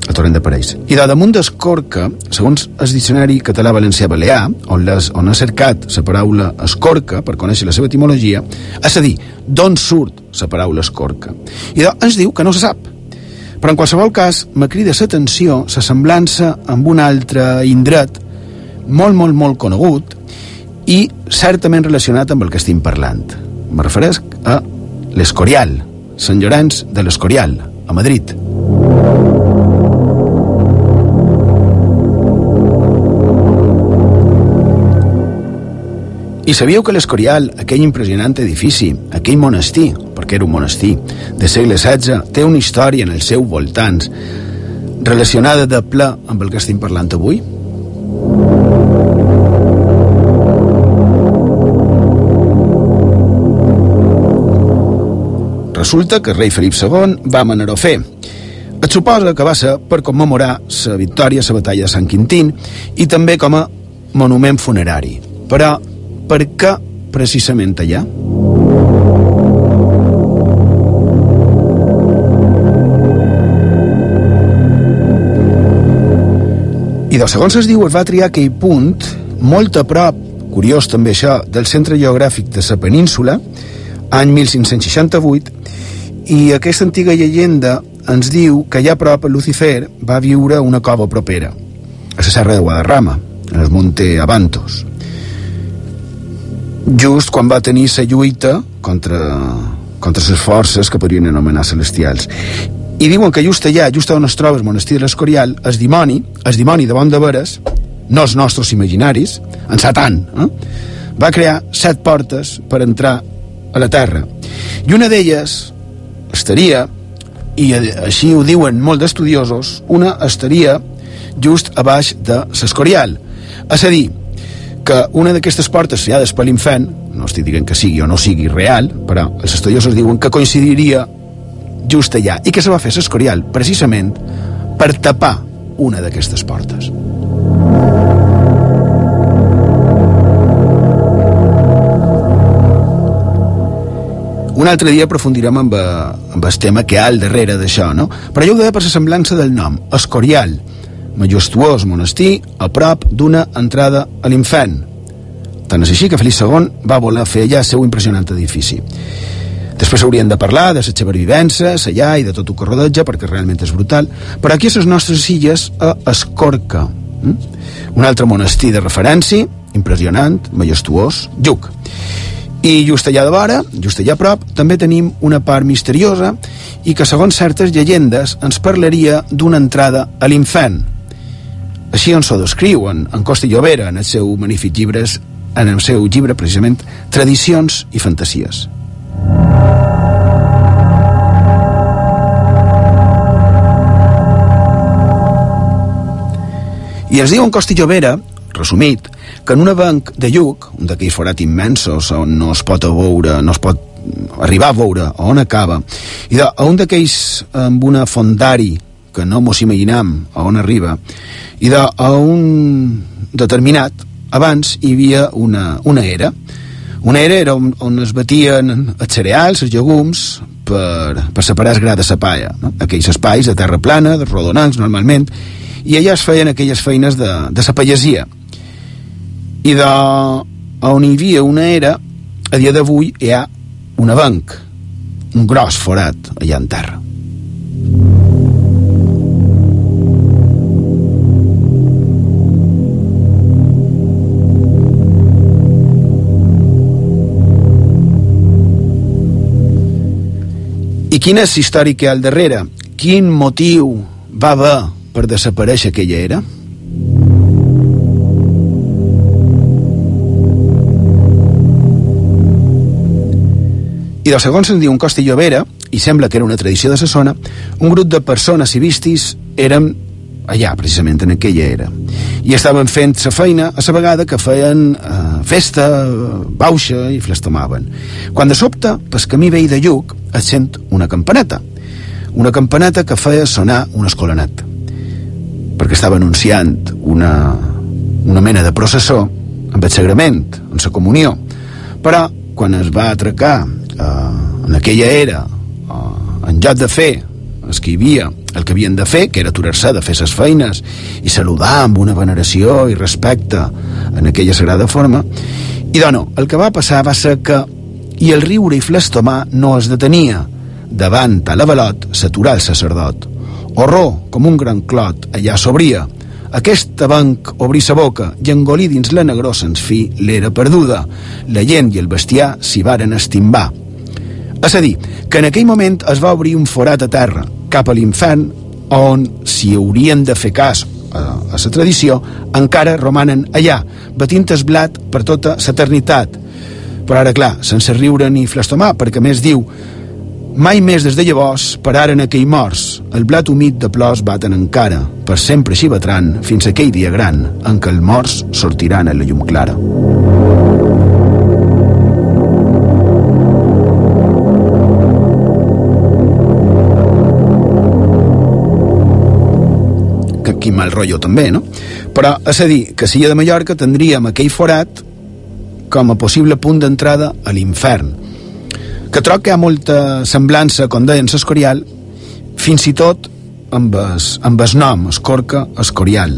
a Torrent de Pareix. I de damunt d'Escorca, segons el diccionari català-valencià balear, on, les, on ha cercat la paraula escorca per conèixer la seva etimologia, és a dir, d'on surt la paraula escorca. I de, ens diu que no se sap. Però en qualsevol cas, me crida l'atenció la semblança amb un altre indret molt, molt, molt conegut i certament relacionat amb el que estem parlant. Me refereix a l'Escorial, Sant Llorenç de l'Escorial, a Madrid. I sabíeu que l'Escorial, aquell impressionant edifici, aquell monestir, perquè era un monestir, de segle XVI, té una història en els seus voltants relacionada de ple amb el que estem parlant avui? Resulta que el rei Felip II va manar a fer. Et suposa que va ser per commemorar la victòria a la batalla de Sant Quintín i també com a monument funerari. Però per què precisament allà? I de segons es diu es va triar aquell punt molt a prop, curiós també això, del centre geogràfic de la península, any 1568, i aquesta antiga llegenda ens diu que allà a prop Lucifer va viure una cova propera, a la serra de Guadarrama, en el Monte Avantos. Just quan va tenir la lluita contra, contra les forces que podrien anomenar celestials. I diuen que just allà, just on es troba el monestir de l'Escorial, el dimoni, el dimoni de Bon de Veres, no els nostres imaginaris, en Satan, eh? va crear set portes per entrar a la Terra. I una d'elles estaria, i així ho diuen molt d'estudiosos, una estaria just a baix de l'Escorial. És a dir, que una d'aquestes portes sellades per l'infant, no estic dient que sigui o no sigui real, però els estudiosos diuen que coincidiria just allà, i que se va fer l'Escorial precisament per tapar una d'aquestes portes. Un altre dia aprofundirem amb, eh, amb el tema que hi ha al darrere d'això, no? Però jo ho deia per la semblança del nom, Escorial, majestuós monestir a prop d'una entrada a l'infern. Tant és així que Felip II va voler fer allà el seu impressionant edifici. Després hauríem de parlar de les supervivències allà i de tot el que rodeja, perquè realment és brutal. Però aquí a les nostres illes, a Escorca, hm? un altre monestir de referència, impressionant, majestuós, Lluc. I just allà de vora, just allà a prop, també tenim una part misteriosa i que, segons certes llegendes, ens parlaria d'una entrada a l'infern. Així on s'ho descriu en, Costa Llobera, en el seu magnífic llibres, en el seu llibre, precisament, Tradicions i Fantasies. I ens diu en Costa Llobera, resumit, que en una banc de lluc, un d'aquells forats immensos on no es pot veure, no es pot arribar a veure on acaba, i de, a un d'aquells amb una fondari que no mos imaginam a on arriba, i de, a un determinat, abans hi havia una, una era. Una era era on, on es batien els cereals, els llegums, per, per separar el gra de la paia. No? Aquells espais de terra plana, de rodonals, normalment, i allà es feien aquelles feines de, de la pagesia i de on hi havia una era a dia d'avui hi ha una banc, un gros forat allà en terra. I quina és l'història que hi ha al darrere? Quin motiu va haver per desaparèixer aquella era? I del segon se'n diu un Costa i Llobera, i sembla que era una tradició de la zona, un grup de persones i vistis eren allà, precisament, en aquella era. I estaven fent la feina a la vegada que feien eh, festa, bauxa i flestomaven. Quan de sobte, pel camí vell de Lluc, es sent una campaneta. Una campaneta que feia sonar un escolanet. Perquè estava anunciant una, una mena de processó amb el sagrament, amb la comunió. Però, quan es va atracar eh, en aquella era, eh, en lloc de fer havia, el que havien de fer, que era aturar-se de fer ses feines i saludar amb una veneració i respecte en aquella sagrada forma, i dono, el que va passar va ser que i el riure i flastomar no es detenia. Davant a l'avalot s'aturà el sacerdot. Horror, com un gran clot, allà s'obria. Aquesta banc obrí sa boca i engolí dins la negró sens fi l'era perduda. La gent i el bestiar s'hi varen estimbar. És a dir, que en aquell moment es va obrir un forat a terra, cap a l'infern, on, si haurien de fer cas a, a la tradició, encara romanen allà, batint el blat per tota l'eternitat. Però ara, clar, sense riure ni flastomar, perquè més diu mai més des de llavors pararen aquell morts. El blat humit de plors baten encara, per sempre així batran, fins aquell dia gran, en què els morts sortiran a la llum clara. Que quin mal rotllo també, no? Però, és a dir, que si de Mallorca tindríem aquell forat com a possible punt d'entrada a l'infern que troc que hi ha molta semblança, com deien l'Escorial, fins i tot amb es, amb es nom, Escorca Escorial.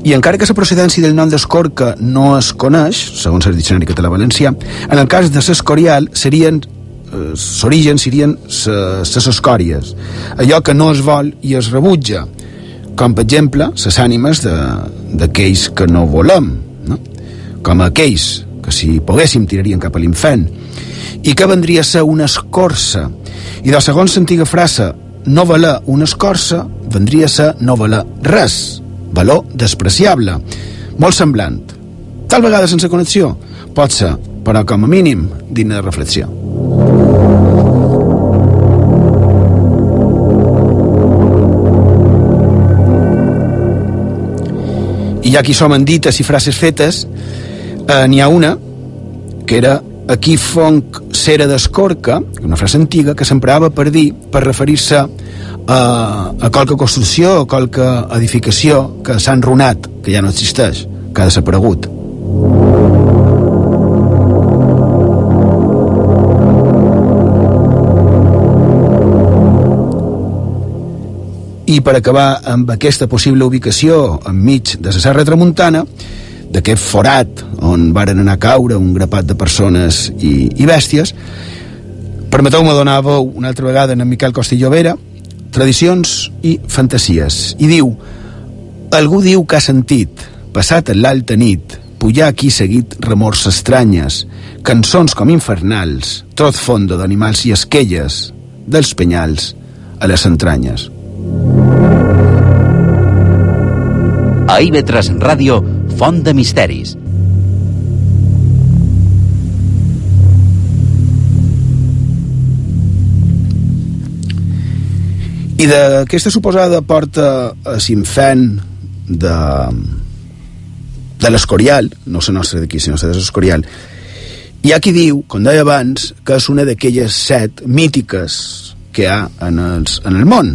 I encara que la procedència del nom d'Escorca no es coneix, segons el diccionari català valencià, en el cas de l'Escorial serien eh, l'origen serien les escòries, allò que no es vol i es rebutja, com per exemple les ànimes d'aquells que no volem, no? com aquells que si poguéssim tirarien cap a l'infern, i que vendria a ser una escorça. I de segons l'antiga frase, no valer una escorça, vendria a ser no valer res, valor despreciable, molt semblant. Tal vegada sense connexió, pot ser, però com a mínim, digne de reflexió. I ja hi som en dites i frases fetes, eh, n'hi ha una que era aquí fonc cera d'escorca, una frase antiga que s'emprava per dir, per referir-se a, a qualque construcció o qualque edificació que s'ha enrunat, que ja no existeix, que ha desaparegut. I per acabar amb aquesta possible ubicació enmig de la Serra Tramuntana, d'aquest forat on varen anar a caure un grapat de persones i, i bèsties, permeteu-me donar veu una altra vegada en Miquel Costillovera, tradicions i fantasies. I diu, algú diu que ha sentit, passat en l'alta nit, pujar aquí seguit remors estranyes, cançons com infernals, trot fondo d'animals i esquelles, dels penyals a les entranyes. A IB3 Ràdio, Font de Misteris. I d'aquesta suposada porta a l'infern de, de l'Escorial, no la nostra d'aquí, sinó la de l'Escorial, hi ha qui diu, com deia abans, que és una d'aquelles set mítiques que hi ha en, els, en el món.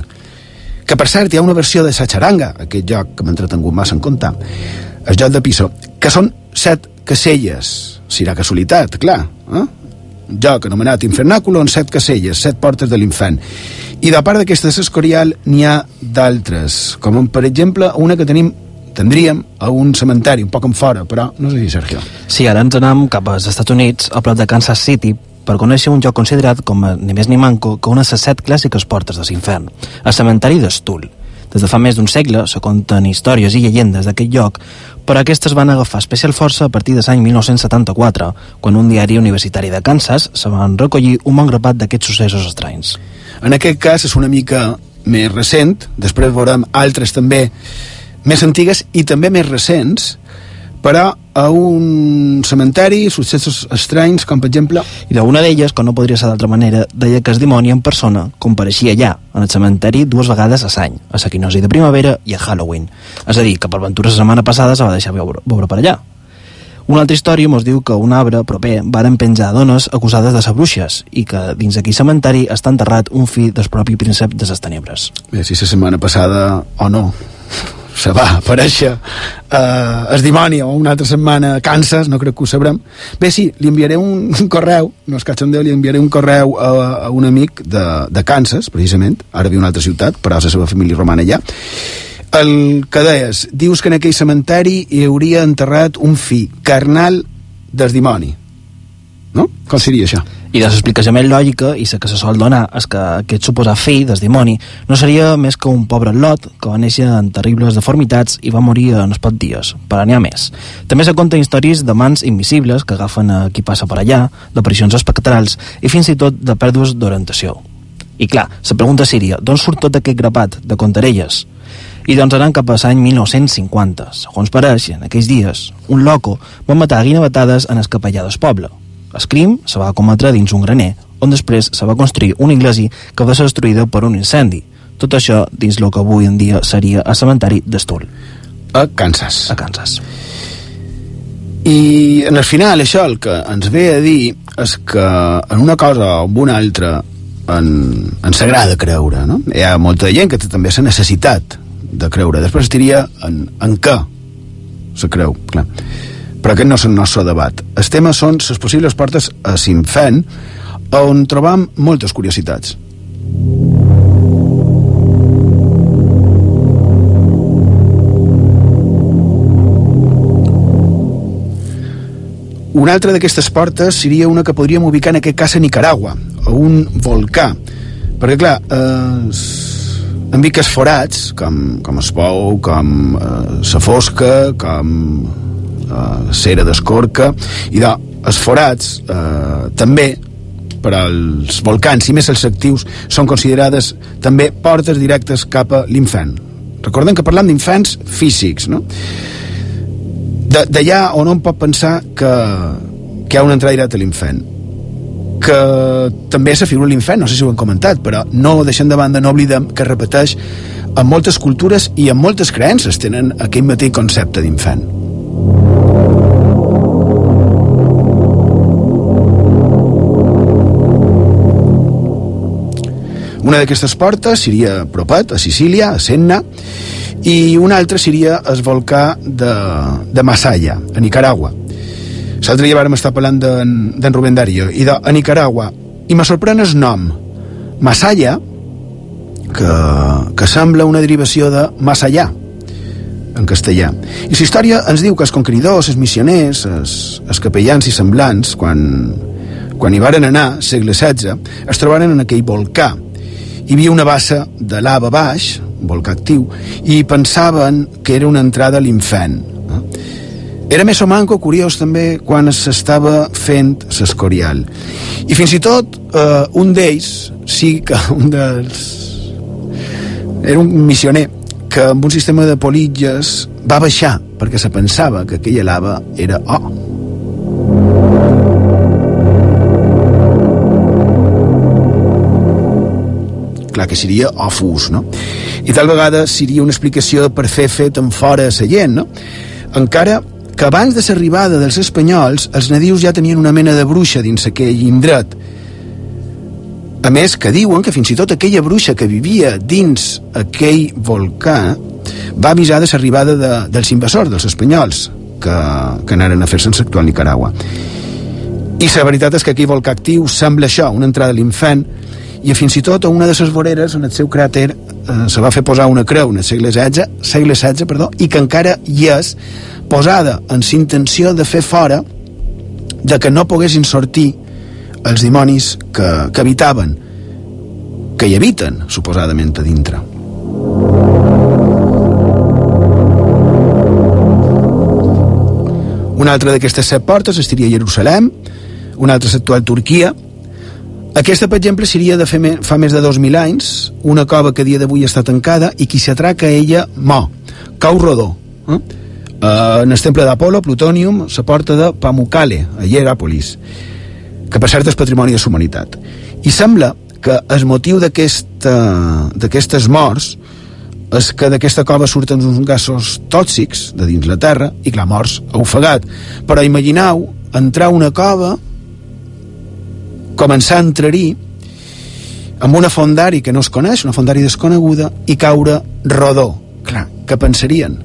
Que, per cert, hi ha una versió de sa xaranga, aquest joc que m'ha entretengut massa en compte, el joc de piso, que són set caselles. Serà casualitat, clar. Eh? un joc anomenat Infernaculo en set caselles, set portes de l'infern. I de part d'aquesta d'Escorial n'hi ha d'altres, com per exemple una que tenim tindríem a un cementeri un poc en fora, però no sé si Sergio. Sí, ara ens anem cap als Estats Units, a prop de Kansas City, per conèixer un lloc considerat com a, ni més ni manco que una de les set clàssiques portes de l'infern, el cementeri d'Estull. Des de fa més d'un segle se conten històries i llegendes d'aquest lloc, però aquestes van agafar especial força a partir de l'any 1974, quan un diari universitari de Kansas se van recollir un bon grapat d'aquests successos estranys. En aquest cas és una mica més recent, després veurem altres també més antigues i també més recents, però a un cementeri, successos estranys, com per exemple... I d'una d'elles, com no podria ser d'altra manera, deia que el dimoni en persona compareixia allà, en el cementeri, dues vegades a l'any, a la quinosi de primavera i a Halloween. És a dir, que per ventura la setmana passada se va deixar veure, veure per allà. Una altra història mos diu que un arbre proper varen penjar dones acusades de ser bruixes i que dins d'aquell cementeri està enterrat un fill del propi príncep de les tenebres. Bé, si la setmana passada o no se va aparèixer eh, el dimoni o una altra setmana a Kansas, no crec que ho sabrem. Bé, sí, li enviaré un, un correu, no és cachondeu, li enviaré un correu a, a un amic de, de Kansas, precisament, ara viu una altra ciutat, però la seva família romana allà, el que deies, dius que en aquell cementeri hi hauria enterrat un fill carnal del dimoni. No? Com seria això? I de l'explicació més lògica, i la que se sol donar, és que aquest suposat fill del dimoni no seria més que un pobre lot que va néixer en terribles deformitats i va morir en els pocs dies, per n'hi ha més. També se conten històries de mans invisibles que agafen a qui passa per allà, d'aparicions espectrals i fins i tot de pèrdues d'orientació. I clar, la pregunta seria, d'on surt tot aquest grapat de contarelles? I doncs anem cap a l'any 1950. Segons pareix, en aquells dies, un loco va matar a guinevetades en el capellà del poble, el crim se va cometre dins un graner, on després se va construir una iglesia que va ser destruïda per un incendi. Tot això dins el que avui en dia seria el cementeri d'Estull. A Kansas. A Kansas. I en el final això el que ens ve a dir és que en una cosa o en una altra en, ens agrada creure, no? Hi ha molta gent que té també la necessitat de creure. Després diria en, en què se creu, clar però aquest no és el nostre debat. El tema són les possibles portes a Sinfen, on trobam moltes curiositats. Una altra d'aquestes portes seria una que podríem ubicar en aquest cas a Nicaragua, a un volcà. Perquè, clar, eh, en viques forats, com, com es pou, com eh, sa fosca, com eh, cera d'escorca, i de, els forats eh, també per als volcans i més els actius són considerades també portes directes cap a l'infern. Recordem que parlam d'infants físics, no? D'allà on un pot pensar que, que hi ha una entrada directa a l'infern que també és la figura de l'infern, no sé si ho hem comentat, però no deixem de banda, no oblidem que repeteix en moltes cultures i en moltes creences tenen aquell mateix concepte d'infern. Una d'aquestes portes seria Propet, a Sicília, a Senna, i una altra seria el volcà de, de Masaya, a Nicaragua. L'altre dia vàrem estar parlant d'en Rubén Darío, i de, a Nicaragua, i me sorprèn el nom. Masaya, que, que sembla una derivació de Masallà, en castellà. I la història ens diu que els conqueridors, els missioners, els, els capellans i semblants, quan, quan hi varen anar, segle XVI, es trobaren en aquell volcà, hi havia una bassa de lava baix, volcà actiu, i pensaven que era una entrada a l'infern. Era més o manco curiós també quan s'estava fent l'escorial. I fins i tot eh, un d'ells, sí que un dels... Era un missioner que amb un sistema de politges va baixar perquè se pensava que aquella lava era oh, clar que seria ofus, no? I tal vegada seria una explicació per fer fet en fora a la gent, no? Encara que abans de l'arribada dels espanyols els nadius ja tenien una mena de bruixa dins aquell indret. A més, que diuen que fins i tot aquella bruixa que vivia dins aquell volcà va avisar de l'arribada de, dels invasors, dels espanyols, que, que anaren a fer-se en l'actual Nicaragua. I la veritat és que aquí Volcà Actiu sembla això, una entrada a l'infant, i fins i tot a una de les voreres en el seu cràter eh, se va fer posar una creu en el segle XVI, segle XVI perdó, i que encara hi és posada en la intenció de fer fora de que no poguessin sortir els dimonis que, que habitaven que hi habiten, suposadament, a dintre. Una altra d'aquestes set portes estaria a Jerusalem, una altra l'actual Turquia. Aquesta, per exemple, seria de fer fa més de 2.000 anys, una cova que a dia d'avui està tancada i qui s'atraca a ella mo. Cau rodó. Eh? Uh, en el temple d'Apolo, Plutònium, la porta de Pamukkale, a Hieràpolis, que per cert és patrimoni de la humanitat. I sembla que el motiu d'aquestes morts és que d'aquesta cova surten uns gasos tòxics de dins la terra i clar, morts ofegat. Però imagineu entrar a una cova començar a entrar-hi amb una fondari que no es coneix, una fondari desconeguda, i caure rodó. Clar, què pensarien?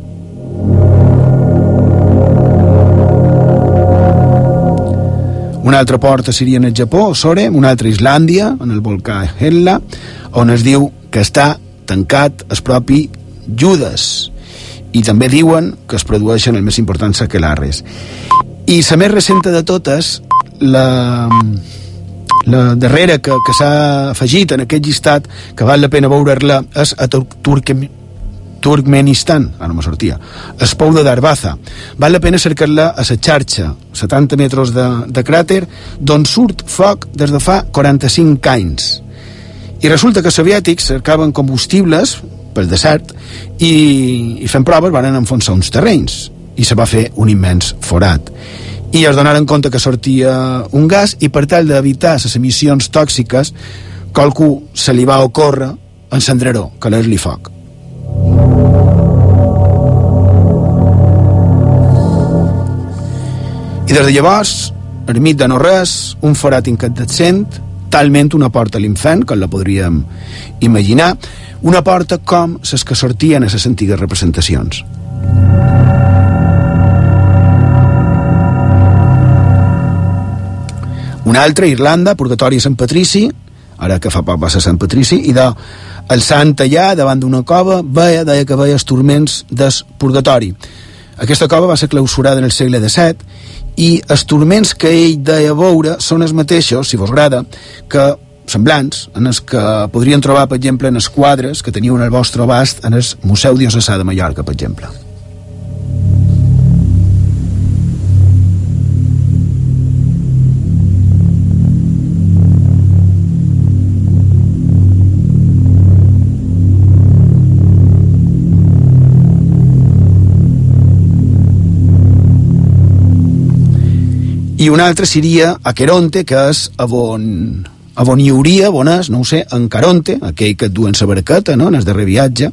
Una altra porta seria en el Japó, Sore, una altra Islàndia, en el volcà Hella, on es diu que està tancat el propi Judas. I també diuen que es produeixen el més importants aquelarres. I la més recent de totes, la, la darrera que, que s'ha afegit en aquest llistat, que val la pena veure-la, és a Tur Turquem Turkmenistan, ara me sortia, es pou de Darbaza. Val la pena cercar-la a la xarxa, 70 metres de, de cràter, d'on surt foc des de fa 45 anys. I resulta que els soviètics cercaven combustibles pel desert i, i fent proves van enfonsar uns terrenys i se va fer un immens forat i es donaren compte que sortia un gas i per tal d'evitar les emissions tòxiques qualcú se li va ocórrer encendreró, que li foc i des de llavors ermit de no res un forat incandescent talment una porta a l'infant, com la podríem imaginar, una porta com les que sortien a les antigues representacions. Una altra, Irlanda, Purgatori Sant Patrici, ara que fa poc va ser Sant Patrici, i de el sant allà, davant d'una cova, veia, deia que veia els turments del purgatori. Aquesta cova va ser clausurada en el segle XVII i els turments que ell deia veure són els mateixos, si vos agrada, que semblants, en els que podrien trobar, per exemple, en els quadres que teniu en el vostre abast en el Museu Diocesà de Mallorca, per exemple. I un altre seria Aqueronte, que és a on, a on hi hauria, on és, no ho sé, en Caronte, aquell que et duen sa barqueta, no?, en el darrer viatge.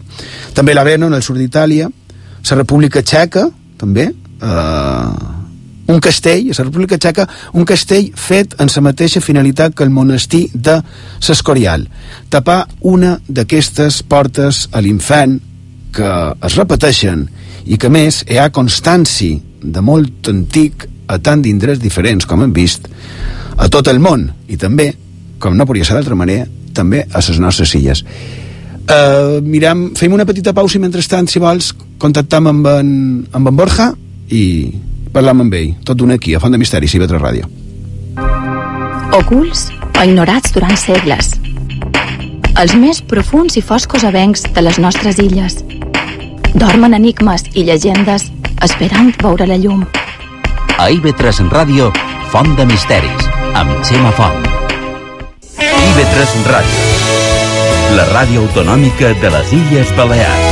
També l'Aveno, en el sud d'Itàlia. La República Txeca, també. Eh, un castell, a la República Txeca, un castell fet en la mateixa finalitat que el monestir de l'Escorial. Tapar una d'aquestes portes a l'infant que es repeteixen i que, més, hi ha constància de molt antic a tant d'indrets diferents com hem vist a tot el món i també, com no podria ser d'altra manera, també a les nostres illes. Uh, miram, fem una petita pausa i mentrestant, si vols, contactam amb en, amb en Borja i parlam amb ell, tot d'un aquí, a Font de Misteris i Vetre Ràdio. Ocults o ignorats durant segles. Els més profuns i foscos avencs de les nostres illes. Dormen enigmes i llegendes esperant veure la llum. A IB3 Ràdio, Font de Misteris, amb Xema Font. IB3 Ràdio, la ràdio autonòmica de les Illes Balears.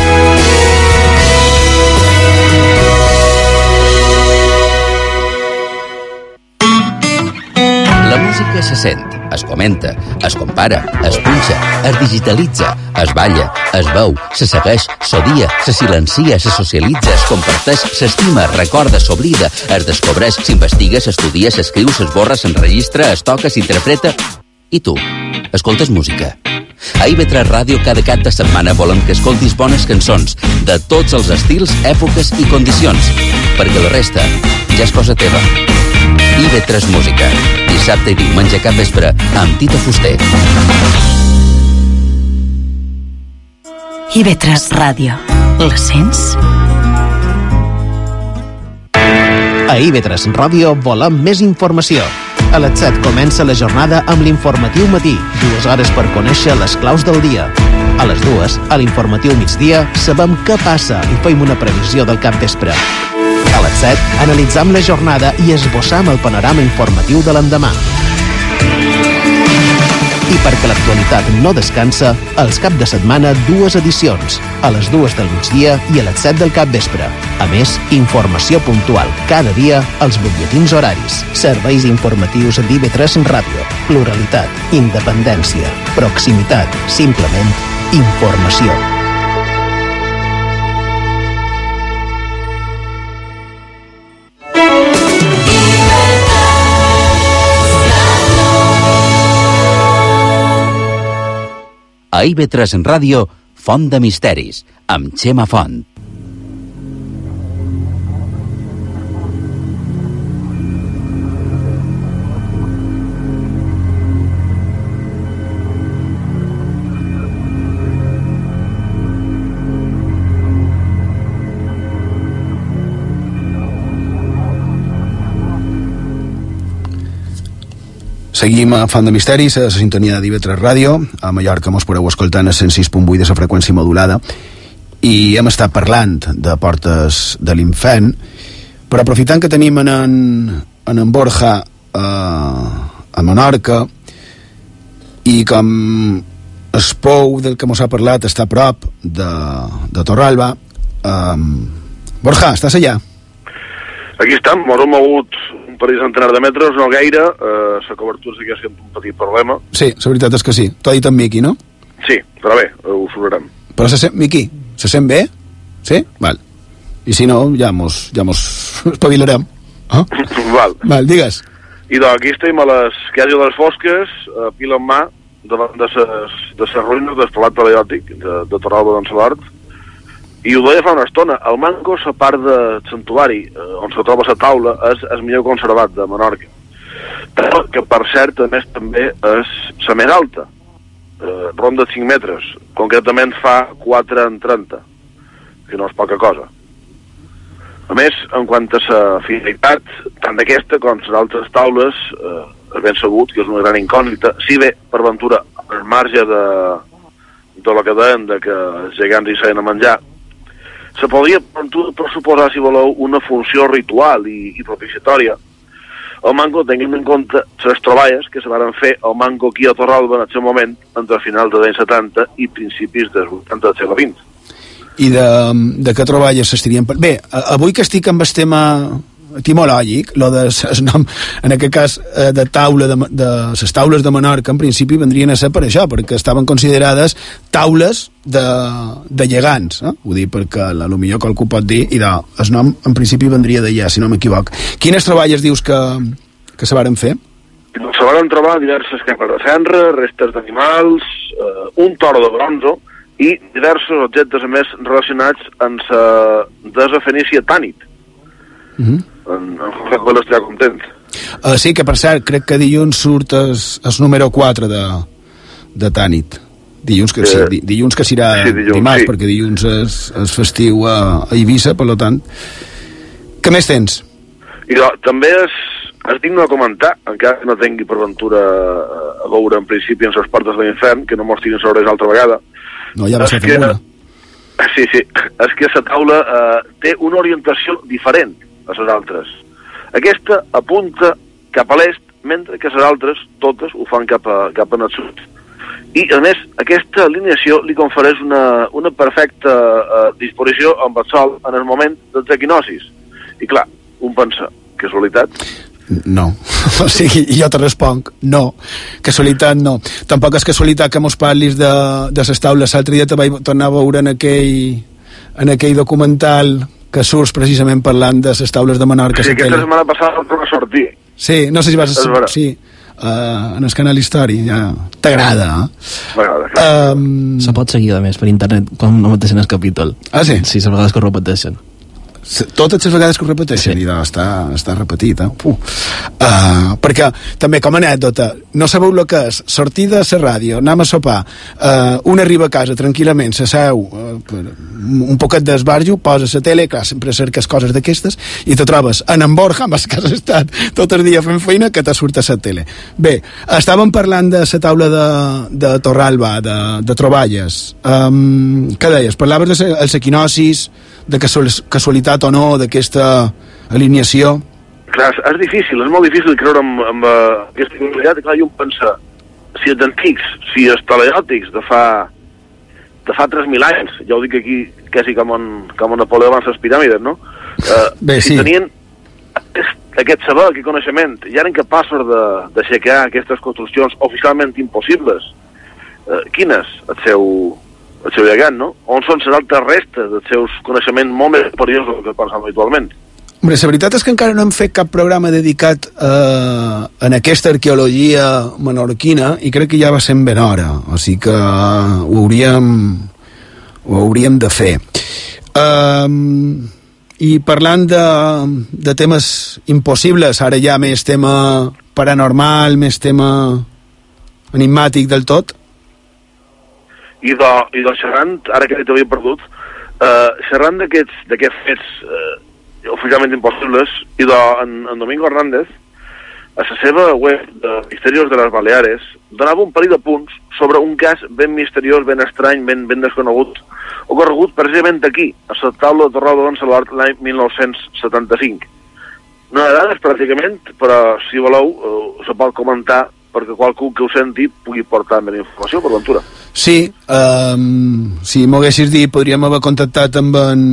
La música se sent, es comenta, es compara, es punxa, es digitalitza, es balla, es veu, se segueix, s'odia, se silencia, se socialitza, es comparteix, s'estima, recorda, s'oblida, es descobreix, s'investiga, s'estudia, s'escriu, s'esborra, s'enregistra, es toca, s'interpreta... I tu, escoltes música? A IB3 Ràdio cada cap de setmana volem que escoltis bones cançons de tots els estils, èpoques i condicions, perquè la resta ja és cosa teva. IB3 Música. Dissabte i diumenge cap vespre amb Tito Fuster. IB3 Ràdio. La sents? A IB3 Ràdio volem més informació. A les 7 comença la jornada amb l'informatiu matí, dues hores per conèixer les claus del dia. A les dues, a l'informatiu migdia, sabem què passa i fem una previsió del cap vespre. A les 7, analitzam la jornada i esbossam el panorama informatiu de l'endemà. I perquè l'actualitat no descansa, els cap de setmana dues edicions, a les dues del migdia i a les 7 del cap vespre. A més, informació puntual cada dia als butlletins horaris, serveis informatius d'IV3 Ràdio, pluralitat, independència, proximitat, simplement informació. A IB3 Ràdio, Font de Misteris, amb Xema Font. Seguim a Font de Misteris, a la sintonia de d'IV3 Ràdio. A Mallorca mos podeu escoltar en el 106.8 de la freqüència modulada i hem estat parlant de portes de l'infern, però aprofitant que tenim en en, en, en Borja eh, a Menorca i com el pou del que mos ha parlat està a prop de, de Torralba, eh, Borja, estàs allà? Aquí estem, hem mogut un parell de centenar de metres, no gaire, eh, la cobertura sí que ha sigut un petit problema. Sí, la veritat és que sí. T'ho ha dit en Miqui, no? Sí, però bé, ho sobrarem. Però se sent, Miqui, se sent bé? Sí? Val. I si no, ja mos, ja mos espavilarem. Ah? Val. Val, digues. I doncs aquí estem a les quasi a les fosques, a pila en mà, davant de ses, de ses ruïnes del Palat Paleòtic de, de Torralba d'en Salart, i ho deia fa una estona, el manco, la part de santuari, eh, on se troba la taula, és el millor conservat de Menorca. Però que, per cert, a més també és la més alta, eh, ronda 5 metres, concretament fa 4 en 30, que no és poca cosa. A més, en quant a la finalitat, tant d'aquesta com les altres taules, eh, és ben sabut que és una gran incògnita, si bé, per ventura, al marge de, de que deien de que els gegants hi seien a menjar, se podria pressuposar, si voleu, una funció ritual i, i propiciatòria. El mango, tinguem en compte les troballes que se van fer al mango aquí a Torralba en seu moment, entre finals dels anys 70 i principis dels 80 del segle XX. I de, de què troballes s'estirien... Bé, avui que estic amb el tema etimològic, lo de ses nom, en aquest cas eh, de taula de, de les taules de Menorca en principi vendrien a ser per això, perquè estaven considerades taules de, de llegants, eh? ho dic perquè a lo millor qualcú pot dir i de, el nom en principi vendria d'allà, si no m'equivoc. Quines treballes dius que, que se varen fer? Se van trobar diverses capes de cendra, restes d'animals, eh, un toro de bronzo i diversos objectes més relacionats amb la desa fenícia Tànit. Uh -huh. En, en José estarà content. Uh, sí, que per cert, crec que dilluns surt el, número 4 de, de Tànit. Dilluns que, sí, di, dilluns que serà Sí, dilluns, dimarts, sí. perquè dilluns és, és festiu a, a Eivissa, per tant. Què més tens? I do, també és, és digne de comentar, encara que no tingui per ventura eh, a veure en principi en les portes de l'infern, que no mos tirin sobre altra vegada. No, ja va ser que- una. Sí, sí, és que la taula eh, té una orientació diferent a les altres. Aquesta apunta cap a l'est, mentre que les altres, totes, ho fan cap, a, cap a sud. I, a més, aquesta alineació li confereix una, una perfecta eh, disposició amb el sol en el moment dels equinocis. I clar, un pensa, casualitat? No. O sigui, jo te responc, no. Casualitat, no. Tampoc és casualitat que mos parlis de, de les taules. L'altre dia te vaig tornar a veure en aquell, en aquell documental que surts precisament parlant de les taules de Menorca. Sí, la aquesta setmana passada el torna a sortir. Sí, no sé si vas... És vera. Sí, uh, en el canal Història. Ja. T'agrada, eh? M'agrada. Um, Se pot seguir, a més, per internet, com no mateixen el capítol. Ah, sí? Sí, a vegades que ho repeteixen. Totes les vegades que ho repeteixen sí. i està, està repetit eh? Puh. uh, perquè també com a anècdota no sabeu el que és sortir de la ràdio anem a sopar uh, un arriba a casa tranquil·lament se seu uh, per un poquet d'esbarjo posa la tele, clar, sempre cerques coses d'aquestes i te trobes en en Borja amb el que has estat tot el dia fent feina que te surt a la tele bé, estàvem parlant de la taula de, de Torralba de, de troballes um, què deies? Parlaves de equinocis de casual, casualitat o no d'aquesta alineació Clar, és, és difícil, és molt difícil creure en, en uh, aquesta casualitat. Clar, jo em pensa, si és d'antics, si és teleòtics de fa de fa 3.000 anys, ja ho dic aquí quasi com en, com en Napoleó abans les piràmides, no? Uh, Bé, si sí. tenien aquest, aquest saber, aquest coneixement, i eren capaços d'aixecar aquestes construccions oficialment impossibles, uh, quines? El seu, el seu llegant, no? On són les altres restes dels seus coneixements molt més del que pensem habitualment? Hombre, la veritat és que encara no hem fet cap programa dedicat eh, en aquesta arqueologia menorquina i crec que ja va ser ben hora, o sigui que ho hauríem, ho hauríem de fer. Um, I parlant de, de temes impossibles, ara ja més tema paranormal, més tema enigmàtic del tot, i de, i de xerrant, ara que t'havia perdut, eh, xerrant d'aquests fets eh, oficialment impossibles, i de, en, en Domingo Hernández, a la seva web de Misterios de les Baleares, donava un parell de punts sobre un cas ben misteriós, ben estrany, ben, ben desconegut, ocorregut precisament aquí, a la taula de Torrado d'on Salvart l'any 1975. No dades, pràcticament, però si voleu, eh, se pot comentar perquè qualcú que ho senti pugui portar més informació, per ventura. Sí, um, si m'ho haguessis dit podríem haver contactat amb en,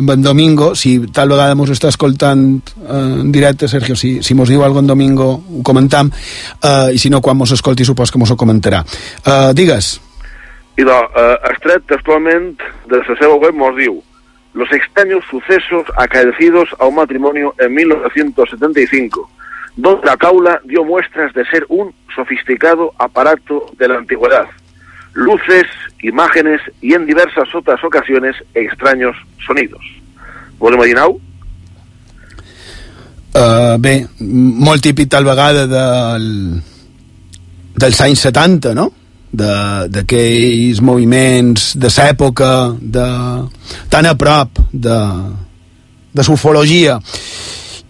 amb en Domingo, si tal vegada mos està escoltant eh, en directe, Sergio, si, si mos diu alguna en Domingo ho comentam, uh, i si no quan mos escolti supos que mos ho comentarà. Uh, digues. I de, eh, extret textualment de la seva web mos diu los extraños sucesos acaecidos a un matrimonio en 1975, donde la caula dio muestras de ser un sofisticado aparato de la antigüedad. Luces, imágenes y en diversas otras ocasiones extraños sonidos. ¿Vos lo imaginau? Uh, bé, molt típic tal vegada del, dels anys 70, no? D'aquells moviments de l'època de, tan a prop de, de sufologia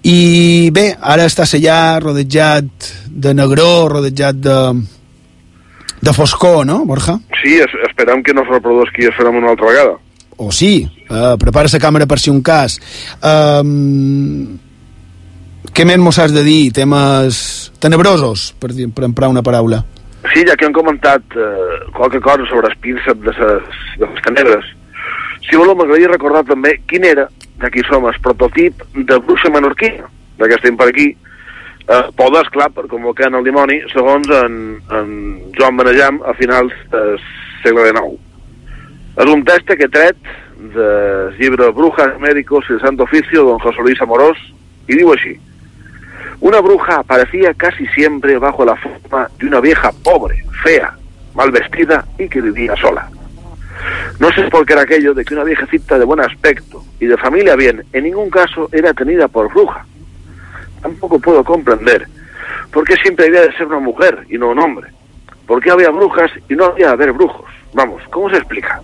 i bé, ara està sellat rodejat de negró rodejat de de foscor, no, Borja? Sí, es, esperem que no es reprodueixi el fenomen una altra vegada. o sí, uh, prepara la càmera per si un cas um, què més mos has de dir temes tenebrosos per, dir, per emprar una paraula Sí, ja que han comentat eh, qualque cosa sobre el príncep de les, de les tenebres, si voleu m'agradaria recordar també quin era, d'aquí som, el prototip de bruixa menorquina, ja que estem per aquí, eh, podes, clar, per convocar el dimoni, segons en, en Joan Benejam a finals del segle XIX. És un text que tret del llibre Brujas Médicos y el Santo Oficio, don José Luis Amorós, y digo así. Una bruja aparecía casi siempre bajo la forma de una vieja pobre, fea, mal vestida y que vivía sola. No sé por qué era aquello de que una viejecita de buen aspecto y de familia bien en ningún caso era tenida por bruja. Tampoco puedo comprender por qué siempre había de ser una mujer y no un hombre. ¿Por qué había brujas y no había de haber brujos? Vamos, ¿cómo se explica?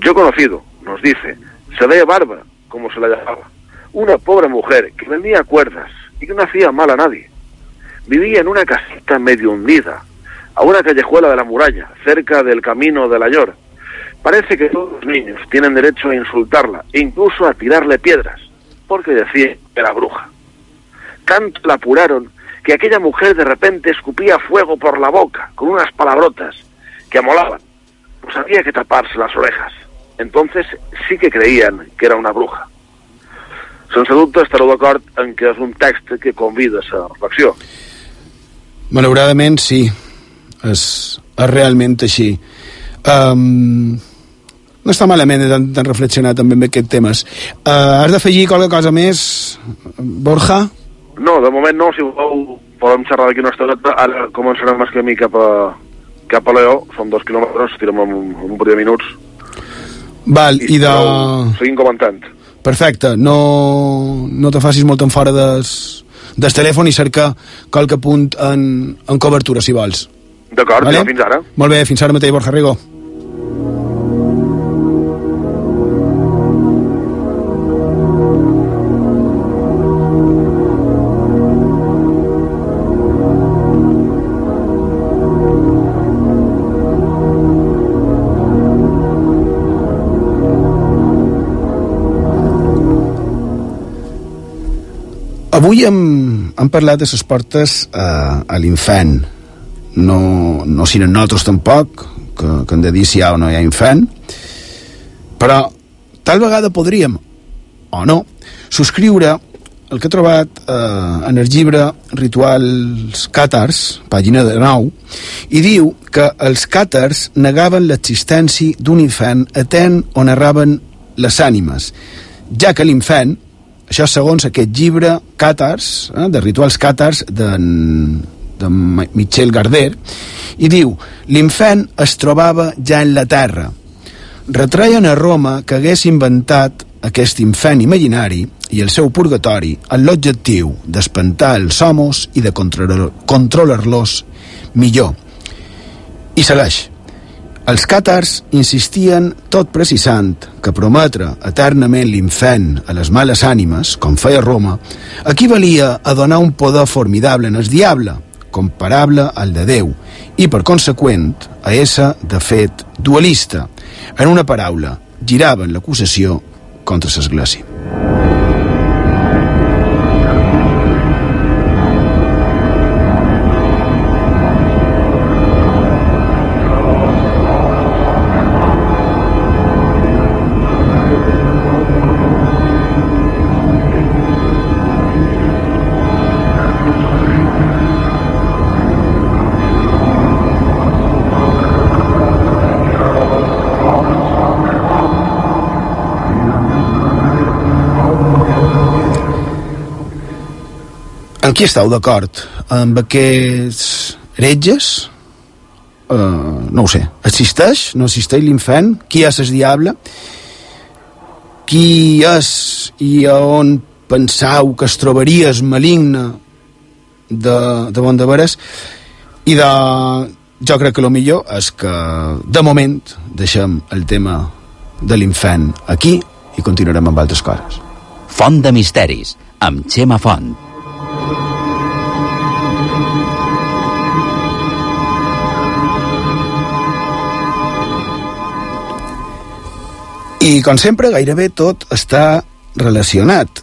Yo he conocido, nos dice, se ve barba, como se la llamaba, una pobre mujer que vendía cuerdas y que no hacía mal a nadie. Vivía en una casita medio hundida, a una callejuela de la muralla, cerca del camino de la Llor. Parece que todos los niños tienen derecho a insultarla incluso a tirarle piedras, porque decía que era bruja. Tanto la apuraron que aquella mujer de repente escupía fuego por la boca con unas palabrotas que amolaban. Pues había que taparse las orejas. Entonces sí que creían que era una bruja. Sense dubte estareu d'acord en que és un text que convida a la reflexió. malauradament sí és, és realment um, no està malament de tant, tant reflexionar també amb aquests temes uh, has d'afegir qualque cosa més Borja? No, de moment no, si voleu podem xerrar d'aquí una estoneta, ara començarem més camí cap a, cap a Leó, són dos quilòmetres, tirem en un, en un parell de minuts, Val, i de... seguim comentant. perfecte. No, no te facis molt en fora des, del telèfon i cerca qualque punt en, en cobertura, si vols. D'acord, vale? fins ara. Molt bé, fins ara mateix, Borja Rigo. Avui hem, hem parlat de les portes a, a l'infant. No, no si nosaltres tampoc, que, que hem de dir si hi ha o no hi ha infant, però tal vegada podríem, o no, subscriure el que he trobat eh, en el llibre Rituals Càtars, pàgina de 9, i diu que els càtars negaven l'existència d'un infant atent on narraven les ànimes, ja que l'infant això segons aquest llibre Càtars, eh, de rituals càtars de, de Michel Garder, i diu, l'infant es trobava ja en la terra. Retreien a Roma que hagués inventat aquest infant imaginari i el seu purgatori amb l'objectiu d'espantar els homes i de controlar-los millor. I segueix. Els càtars insistien tot precisant que prometre eternament l'infern a les males ànimes, com feia Roma, equivalia a donar un poder formidable en el diable, comparable al de Déu, i per conseqüent a ésser, de fet, dualista. En una paraula, giraven l'acusació contra l'Església. Qui esteu d'acord? Amb aquests heretges? Uh, no ho sé. Existeix? No existeix l'infern? Qui és el diable? Qui és i a on pensau que es trobaria el maligne de, de bon de veres? I de... Jo crec que el millor és que, de moment, deixem el tema de l'infern aquí i continuarem amb altres coses. Font de misteris, amb Xema Font. I, com sempre, gairebé tot està relacionat.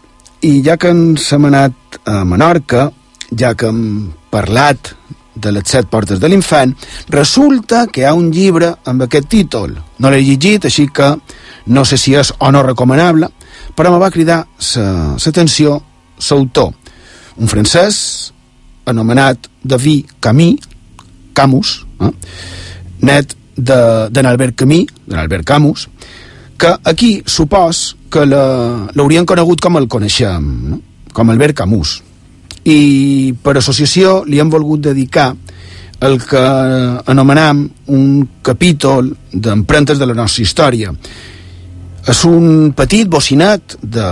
I ja que ens hem anat a Menorca, ja que hem parlat de les set portes de l'infant, resulta que hi ha un llibre amb aquest títol. No l'he llegit, així que no sé si és o no recomanable, però me va cridar l'atenció l'autor, un francès anomenat David Camus, Camus, eh? net d'en Albert Camus, d'en Albert Camus, que aquí supos que l'haurien conegut com el coneixem, no? com Albert Camus. I per associació li hem volgut dedicar el que anomenam un capítol d'empremtes de la nostra història. És un petit bocinat de,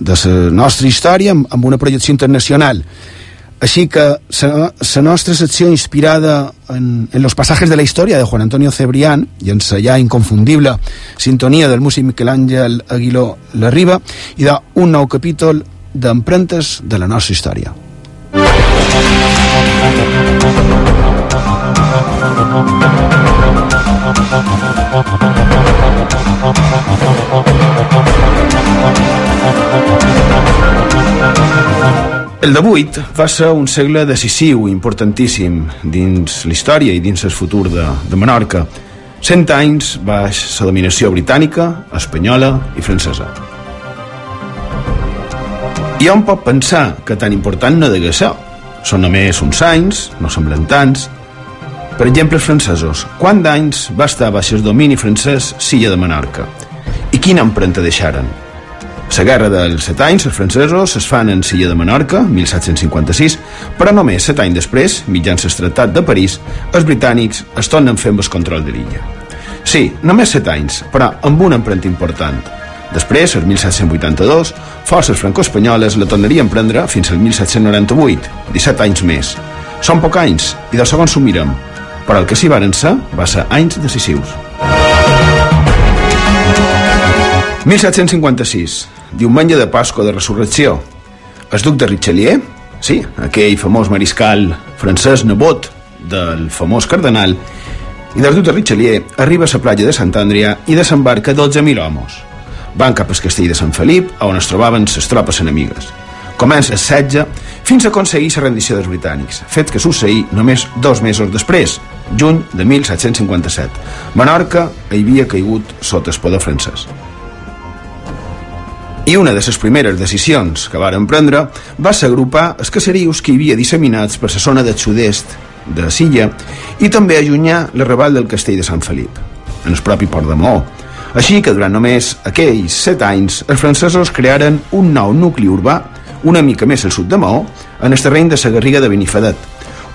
de la nostra història amb una projecció internacional. Així que la nostra secció inspirada en, en los pasajes de la història de Juan Antonio Cebrián i en la ja inconfundible sintonia del músic Miquel Àngel Aguiló La Riba i d'un nou capítol d'empremtes de la nostra història. El de 8 va ser un segle decisiu, importantíssim, dins la història i dins el futur de, de Menorca. Cent anys baix la dominació britànica, espanyola i francesa. I on pot pensar que tan important no degué ser. Són només uns anys, no semblen tants. Per exemple, els francesos. Quant d'anys va estar baix el domini francès Silla de Menorca? I quina empremta deixaren? La guerra dels set anys, els francesos es fan en Silla de Menorca, 1756, però només set anys després, mitjans el Tractat de París, els britànics es tornen fent el control de l'illa. Sí, només set anys, però amb una empremta important. Després, el 1782, forces franco-espanyoles la tornarien a prendre fins al 1798, 17 anys més. Són poc anys, i de segon s'ho mirem, però el que s'hi varen ser va ser anys decisius. 1756, diumenge de Pasqua de Resurrecció. El duc de Richelieu, sí, aquell famós mariscal francès nebot del famós cardenal, i del duc de Richelieu arriba a la platja de Sant Andrea i desembarca 12.000 homes. Van cap al castell de Sant Felip, on es trobaven les tropes enemigues. Comença el setge fins a aconseguir la rendició dels britànics, fet que succeí només dos mesos després, juny de 1757. Menorca havia caigut sota el poder francès. I una de les primeres decisions que varen prendre va ser agrupar els caserius que hi havia disseminats per la zona del sud-est de Silla i també allunyar l'arribal del castell de Sant Felip, en el propi port de Maó, així que durant només aquells set anys els francesos crearen un nou nucli urbà una mica més al sud de Maó, en el terreny de la Garriga de Benifedet,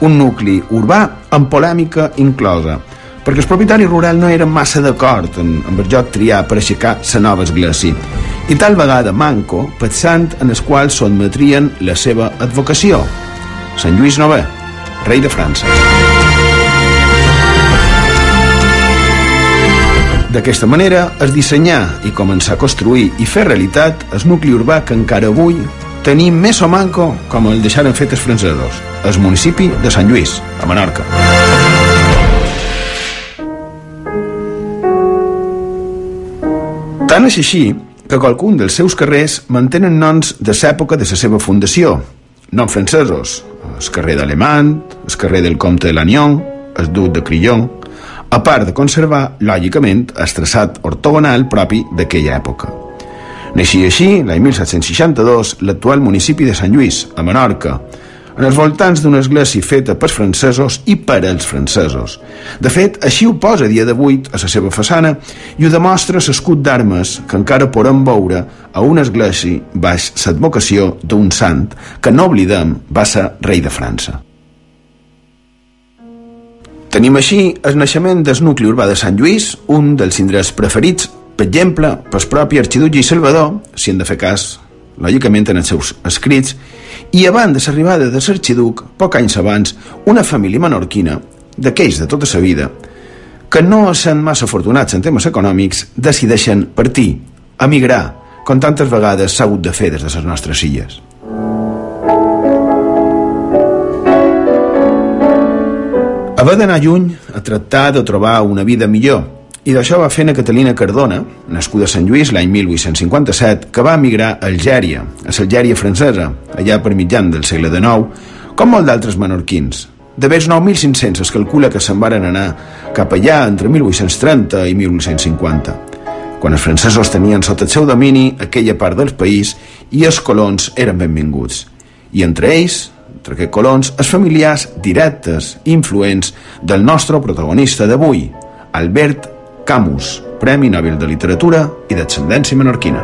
un nucli urbà amb polèmica inclosa, perquè els propietaris rurals no eren massa d'acord amb, amb el lloc triar per aixecar la nova església, i tal vegada manco pensant en els quals sotmetrien la seva advocació. Sant Lluís IX, rei de França. D'aquesta manera, es dissenyar i començar a construir i fer realitat el nucli urbà que encara avui tenim més o manco com el deixaren fet els francesos, el municipi de Sant Lluís, a Menorca. Tant és així que qualcun dels seus carrers mantenen noms de l'època de la seva fundació, noms francesos, el carrer d'Alemant, el carrer del comte de Lannion, el duc de Crillon, a part de conservar, lògicament, el traçat ortogonal propi d'aquella època. Naixia així, l'any 1762, l'actual municipi de Sant Lluís, a Menorca, en els voltants d'una església feta pels francesos i per als francesos. De fet, així ho posa dia d'avui a la seva façana i ho demostra l'escut d'armes que encara podem veure a una església baix l'advocació d'un sant que, no oblidem, va ser rei de França. Tenim així el naixement del nucli urbà de Sant Lluís, un dels indrets preferits, per exemple, pel propi arxiduc i Salvador, si han de fer cas, lògicament en els seus escrits, i abans de l'arribada de l'arxiduc, poc anys abans, una família menorquina, d'aquells de tota sa vida, que no sent massa afortunats en temes econòmics, decideixen partir, emigrar, com tantes vegades s'ha hagut de fer des de les nostres illes. Haver d'anar lluny a tractar de trobar una vida millor, i d'això va fer na Catalina Cardona, nascuda a Sant Lluís l'any 1857, que va emigrar a Algèria, a l'Algèria francesa, allà per mitjan del segle XIX, com molt d'altres menorquins. De vers 9.500 es calcula que se'n varen anar cap allà entre 1830 i 1850, quan els francesos tenien sota el seu domini aquella part del país i els colons eren benvinguts. I entre ells, entre aquests colons, els familiars directes i influents del nostre protagonista d'avui, Albert Camus, Premi Nobel de Literatura i d'ascendència menorquina.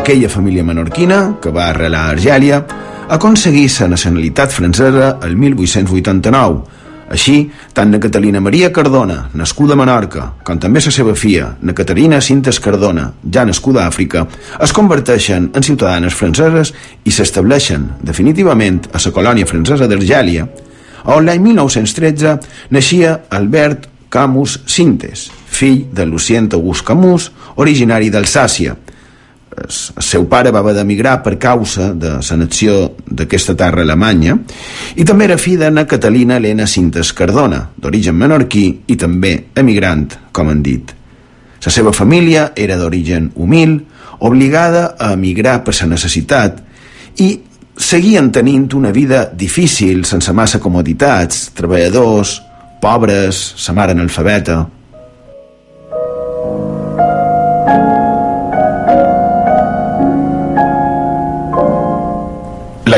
Aquella família menorquina, que va arrelar a Argèlia, aconseguí la nacionalitat francesa el 1889, així, tant na Catalina Maria Cardona, nascuda a Menorca, com també la seva filla, na Caterina Cintes Cardona, ja nascuda a Àfrica, es converteixen en ciutadanes franceses i s'estableixen definitivament a la colònia francesa d'Argèlia, on l'any 1913 naixia Albert Camus Cintes, fill de Lucien August Camus, originari d'Alsàcia, el seu pare va haver d'emigrar per causa de l'annexió d'aquesta terra alemanya i també era fill d'Anna Catalina Helena Cintes Cardona, d'origen menorquí i també emigrant, com han dit. La seva família era d'origen humil, obligada a emigrar per la necessitat i seguien tenint una vida difícil, sense massa comoditats, treballadors, pobres, sa mare analfabeta,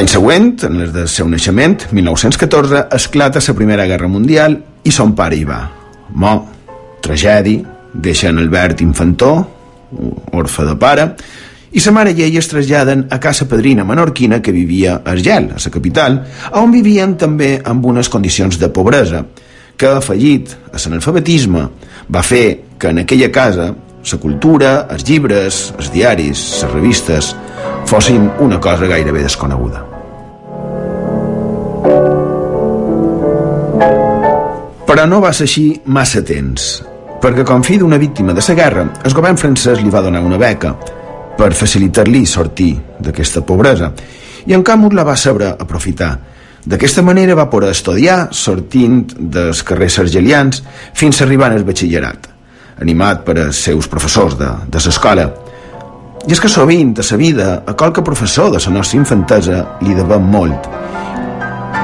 L'any següent, en el del seu naixement, 1914, esclata la Primera Guerra Mundial i son pare hi va. Mo, tragèdia, deixa en Albert infantó, orfe de pare, i sa mare i ell es traslladen a casa padrina menorquina que vivia a Argel, a la capital, on vivien també amb unes condicions de pobresa, que, afegit a l'analfabetisme, va fer que en aquella casa la cultura, els llibres, els diaris, les revistes, fossin una cosa gairebé desconeguda. Però no va ser així massa temps, perquè com fill d'una víctima de la guerra, el govern francès li va donar una beca per facilitar-li sortir d'aquesta pobresa, i en Camus la va saber aprofitar. D'aquesta manera va poder estudiar, sortint dels carrers argelians fins a arribar al batxillerat animat per als seus professors de, de l'escola. I és que sovint a la vida a qualque professor de la nostra infantesa li devem molt.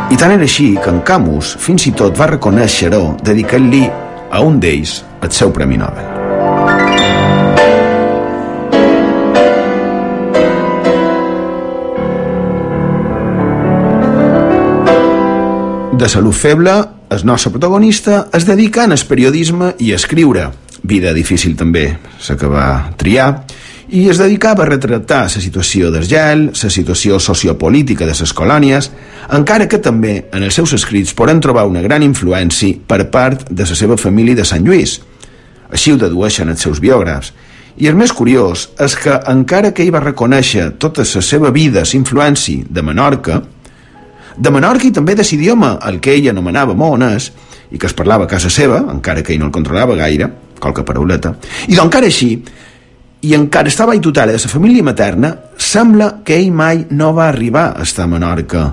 I tant era així que en Camus fins i tot va reconèixer-ho dedicant-li a un d'ells el seu Premi Nobel. De salut feble, el nostre protagonista es dedica al periodisme i a escriure, vida difícil també, la que va triar, i es dedicava a retratar la situació d'Argel, la situació sociopolítica de les colònies, encara que també en els seus escrits poden trobar una gran influència per part de la seva família de Sant Lluís. Així ho dedueixen els seus biògrafs. I el més curiós és que, encara que ell va reconèixer tota la seva vida, la influència de Menorca, de Menorca i també de l'idioma, el que ell anomenava mones, i que es parlava a casa seva, encara que ell no el controlava gaire, qualque parauleta, i d'encara així, i encara estava a tutela de la família materna, sembla que ell mai no va arribar a estar a Menorca.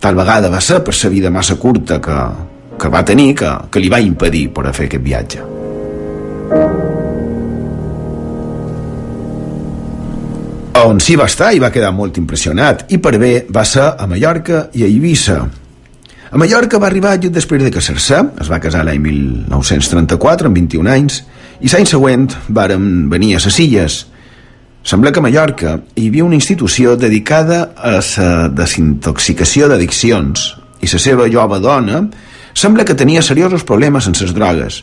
Tal vegada va ser per la vida massa curta que, que va tenir que, que li va impedir per a fer aquest viatge. On sí va estar i va quedar molt impressionat, i per bé va ser a Mallorca i a Eivissa, a Mallorca va arribar just després de casar-se, es va casar l'any 1934, amb 21 anys, i l'any següent varen venir a les illes. Sembla que a Mallorca hi havia una institució dedicada a la desintoxicació d'addiccions i la seva jove dona sembla que tenia seriosos problemes amb les drogues.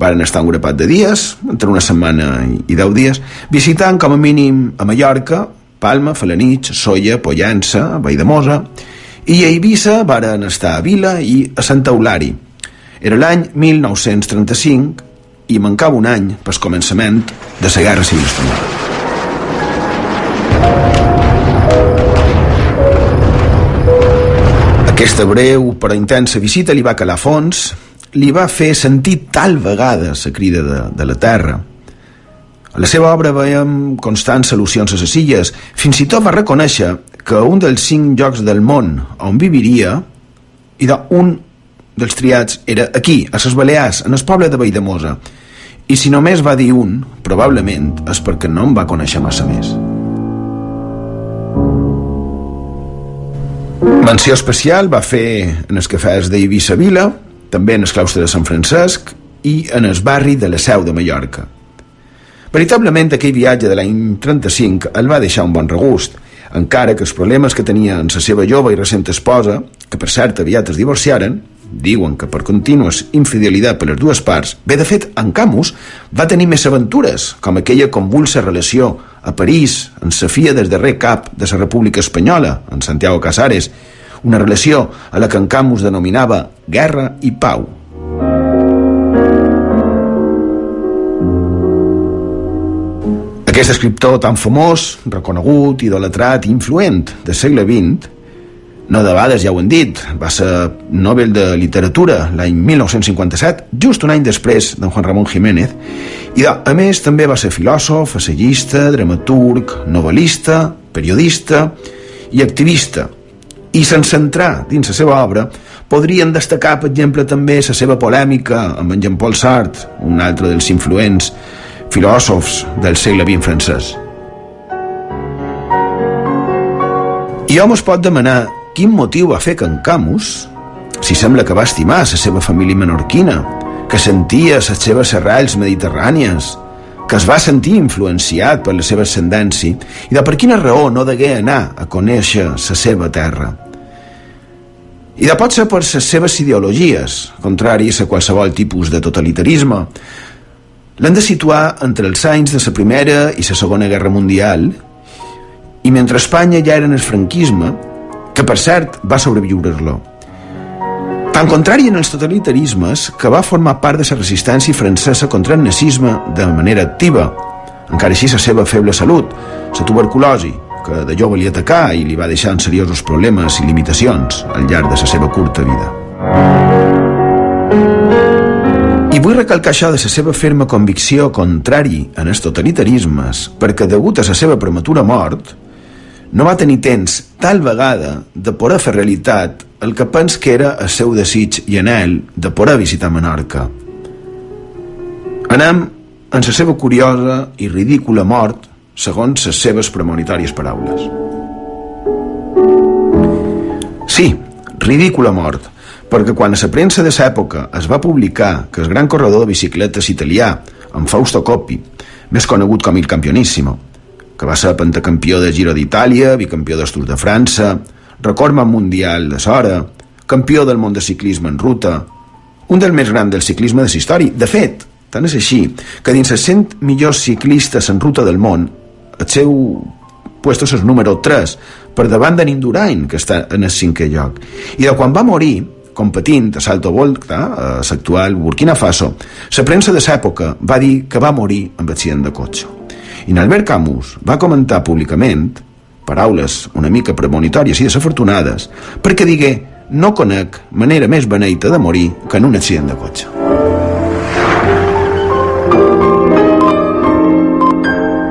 Varen estar un grapat de dies, entre una setmana i deu dies, visitant com a mínim a Mallorca, Palma, Falanich, Solla, Pollença, Valldemosa, i a Eivissa varen estar a Vila i a Santa Eulari. Era l'any 1935 i mancava un any pel començament de la Guerra Civil Espanyola. Aquesta breu però intensa visita li va calar fons, li va fer sentir tal vegada la crida de, de la terra. A la seva obra veiem constants solucions a les illes, fins i tot va reconèixer que un dels cinc llocs del món on viviria, i un dels triats era aquí, a les Balears, en el poble de Valldemosa. I si només va dir un, probablement és perquè no em va conèixer massa més. Menció especial va fer en els cafès d'Eivissa Vila, també en el claustre de Sant Francesc i en el barri de la Seu de Mallorca. Veritablement aquell viatge de l'any 35 el va deixar un bon regust, encara que els problemes que tenia en la seva jove i recent esposa, que per cert aviat es divorciaren, diuen que per contínues infidelitat per les dues parts, bé de fet, en Camus va tenir més aventures, com aquella convulsa relació a París, en sa fia des darrer cap de la República Espanyola, en Santiago Casares, una relació a la que en Camus denominava guerra i pau. Aquest escriptor tan famós, reconegut, idolatrat i influent del segle XX, no de vegades ja ho hem dit, va ser Nobel de Literatura l'any 1957, just un any després d'en Juan Ramon Jiménez, i a més també va ser filòsof, assagista, dramaturg, novel·lista, periodista i activista. I sense entrar dins la seva obra, podrien destacar, per exemple, també la seva polèmica amb en Jean-Paul Sartre, un altre dels influents filòsofs del segle XX francès. I hom es pot demanar quin motiu va fer que en Camus, si sembla que va estimar la seva família menorquina, que sentia les seves serralls mediterrànies, que es va sentir influenciat per la seva ascendència i de per quina raó no degué anar a conèixer la seva terra. I de pot ser per les seves ideologies, contràries a qualsevol tipus de totalitarisme, L'han de situar entre els anys de la Primera i la Segona Guerra Mundial i mentre Espanya ja era en el franquisme, que per cert va sobreviure-lo. Tan contrari en els totalitarismes que va formar part de la resistència francesa contra el nazisme de manera activa, encara així la seva feble salut, la tuberculosi, que de jove li atacà i li va deixar en seriosos problemes i limitacions al llarg de la seva curta vida. I vull recalcar això de la seva ferma convicció contrari en els totalitarismes, perquè degut a la seva prematura mort, no va tenir temps tal vegada de poder fer realitat el que pens que era el seu desig i anel de poder visitar Menorca. Anem en la seva curiosa i ridícula mort segons les seves premonitòries paraules. Sí, ridícula mort, perquè quan a la premsa de l'època es va publicar que el gran corredor de bicicletes italià, en Fausto Coppi, més conegut com il Campionissimo, que va ser pentacampió de Giro d'Itàlia, bicampió dels Tours de França, recordman mundial de Sora, campió del món de ciclisme en ruta, un dels més grans del ciclisme de la història. De fet, tant és així que dins els 100 millors ciclistes en ruta del món, el seu puesto és el número 3, per davant de Indurain, que està en el cinquè lloc. I de quan va morir, competint a Salto Volta, a l'actual Burkina Faso, la premsa de l'època va dir que va morir amb accident de cotxe. I Albert Camus va comentar públicament, paraules una mica premonitòries i desafortunades, perquè digué no conec manera més beneita de morir que en un accident de cotxe.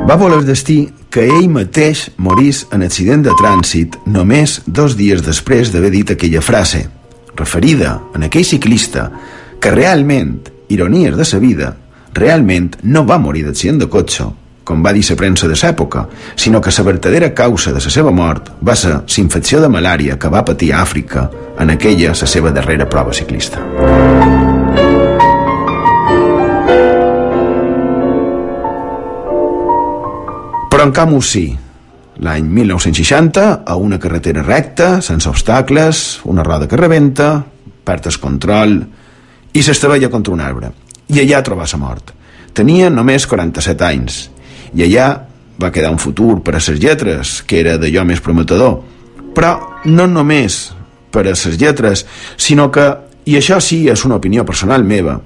Va voler destí que ell mateix morís en accident de trànsit només dos dies després d'haver dit aquella frase, referida en aquell ciclista que realment, ironies de sa vida, realment no va morir d'accident de cotxe, com va dir la premsa de l'època, sinó que la verdadera causa de la seva mort va ser la infecció de malària que va patir a Àfrica en aquella la seva darrera prova ciclista. Però en Camus sí. L'any 1960, a una carretera recta, sense obstacles, una roda que rebenta, perd el control i s'estavella contra un arbre. I allà troba sa mort. Tenia només 47 anys i allà va quedar un futur per a ses lletres, que era d'allò més prometedor. Però no només per a ses lletres, sinó que, i això sí és una opinió personal meva,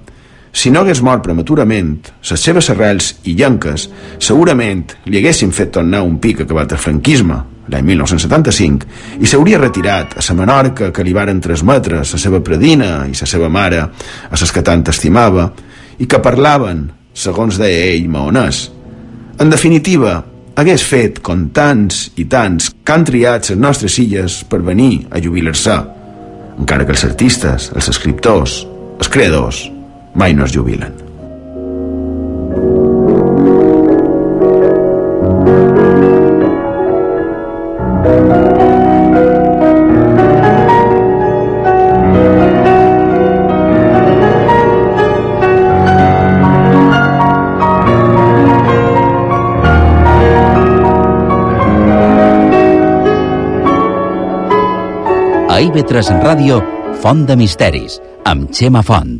si no hagués mort prematurament, les seves arrels i llanques segurament li haguessin fet tornar un pic acabat el franquisme, l'any 1975, i s'hauria retirat a la Menorca que li varen transmetre la seva predina i la seva mare, a les que tant estimava, i que parlaven, segons deia ell, maonès. En definitiva, hagués fet com tants i tants que han triat les nostres illes per venir a jubilar-se, encara que els artistes, els escriptors, els creadors, mai no es jubilen. A IB3 Ràdio, Font de Misteris, amb Xema Font.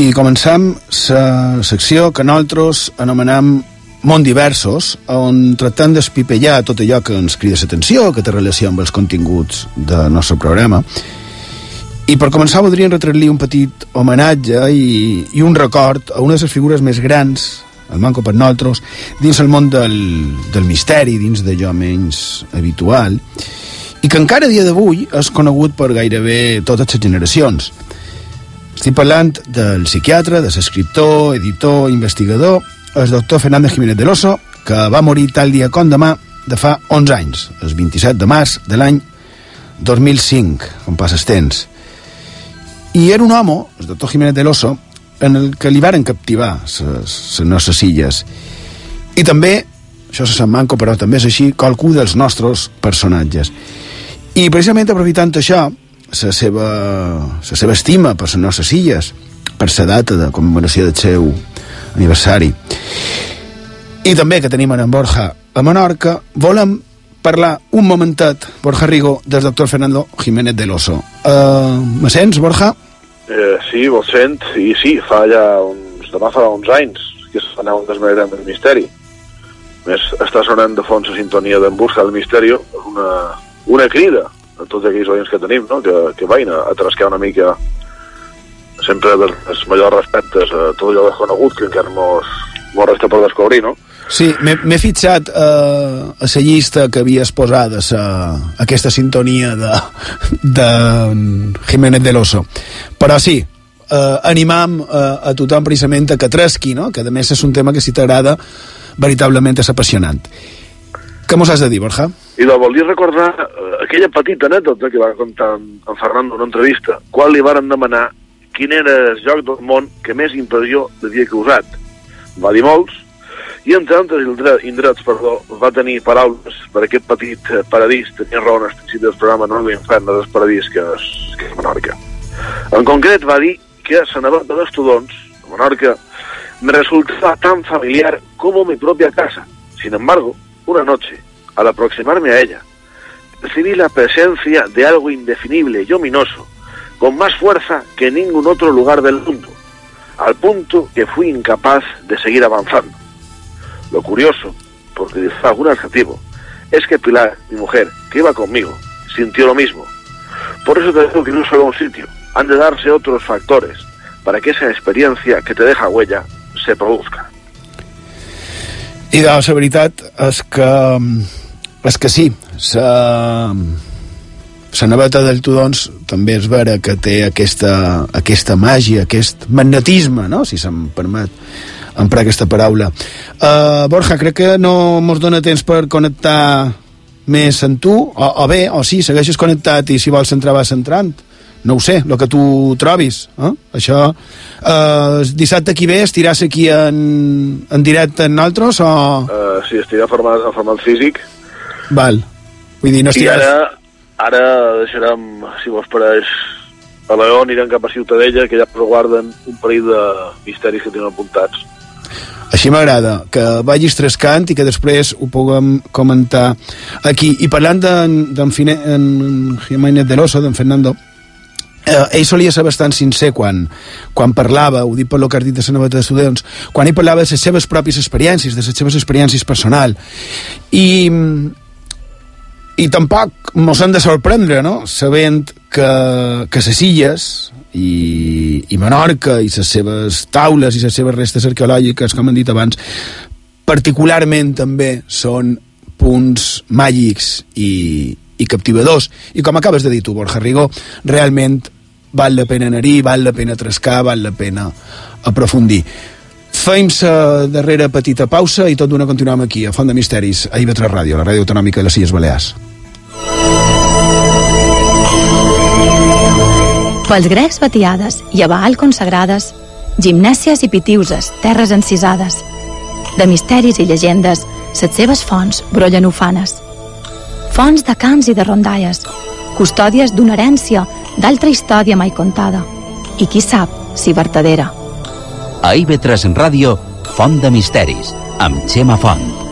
I començam la secció que nosaltres anomenem Mont Diversos, on tractem d'espipellar tot allò que ens crida l'atenció, que té relació amb els continguts del nostre programa. I per començar voldríem retreure-li un petit homenatge i, i un record a una de les figures més grans, el manco per nosaltres, dins el món del, del misteri, dins d'allò menys habitual, i que encara a dia d'avui és conegut per gairebé totes les generacions. Estic parlant del psiquiatre, de l'escriptor, editor, investigador, el doctor Fernández Jiménez de l'Oso, que va morir tal dia com demà de fa 11 anys, el 27 de març de l'any 2005, com passes temps. I era un home, el doctor Jiménez de l'Oso, en el que li varen captivar les nostres illes. I també, això se manco, però també és així, qualcú dels nostres personatges. I precisament aprofitant això, la seva, la seva estima per les nostres illes, per la data de commemoració del seu aniversari. I també que tenim en Borja a Menorca, volem parlar un momentet, Borja Rigo, del doctor Fernando Jiménez del Oso. Uh, me sents, Borja? Eh, sí, vos sent, i sí, fa ja uns, demà farà uns anys que es fa un desmagrant del misteri. A més, està sonant de fons la sintonia d'En Busca del Misteri, una, una crida a tots aquells oients que tenim, no? que, que vagin a, a trascar una mica sempre dels majors respectes a tot allò desconegut que encara mos, mos resta per descobrir, no? Sí, m'he fixat eh, a la llista que havies posat a sa, aquesta sintonia de, de Jiménez del Oso. Però sí, eh, animam eh, a tothom precisament a que tresqui, no? que a més és un tema que si t'agrada veritablement és apassionant. Què mos has de dir, Borja? I de volia recordar eh, aquella petita anècdota que va contar en, en Fernando en una entrevista, quan li varen demanar quin era el lloc del món que més impressió havia causat. Va dir molts, i entre altres indrets, indrets perdó, va tenir paraules per aquest petit eh, paradís, tenia raó en el principi del programa No l'infern del paradís que és, que és Menorca. En concret va dir que la nevada de Tudons, a Menorca, me resultaba tan familiar como mi propia casa. Sin embargo, una noche, al aproximarme a ella, percibí la presencia de algo indefinible y ominoso, con más fuerza que en ningún otro lugar del mundo, al punto que fui incapaz de seguir avanzando. Lo curioso, por utilizar algún adjetivo, es que Pilar, mi mujer, que iba conmigo, sintió lo mismo. Por eso te digo que no solo un sitio, han de darse otros factores para que esa experiencia que te deja huella se produzca. I de la veritat és que, que sí, la naveta del Tudons també és vera que té aquesta, aquesta màgia, aquest magnetisme, no? si se'm permet emprar aquesta paraula. Uh, Borja, crec que no mos dona temps per connectar més en tu, o, o bé, o sí, segueixes connectat i si vols entrar vas entrant no ho sé, el que tu trobis eh? això eh, dissabte qui ve estiràs aquí en, en directe en altres o... Uh, sí, estirà en format, en format físic. Val. Vull dir, no I estiràs... ara, ara deixarem, si vos pareix, a Leó anirem cap a Ciutadella, que ja guarden un parell de misteris que tenen apuntats. Així m'agrada, que vagis trescant i que després ho puguem comentar aquí. I parlant d'en Jiménez de l'Oso, d'en Fernando, eh, ell solia ser bastant sincer quan, quan parlava, ho dic per lo que has dit de la noveta de Students, quan ell parlava de les seves pròpies experiències, de les seves experiències personal. I, i tampoc mos han de sorprendre, no?, sabent que, que les illes i, i Menorca i les seves taules i les seves restes arqueològiques, com han dit abans, particularment també són punts màgics i, i captivadors. I com acabes de dir tu, Borja Rigo, realment val la pena anar-hi, val la pena trascar, val la pena aprofundir. Fem la darrera petita pausa i tot d'una continuem aquí, a Font de Misteris, a IB3 Ràdio, la ràdio autonòmica de les Illes Balears. Pels grecs batiades i a Baal consagrades, gimnàsies i pitiuses, terres encisades. De misteris i llegendes, set seves fonts brollen ufanes. Fonts de camps i de rondalles, custòdies d'una herència d'altra història mai contada. I qui sap si vertadera. A IB3 Ràdio, Font de Misteris, amb Xema Font.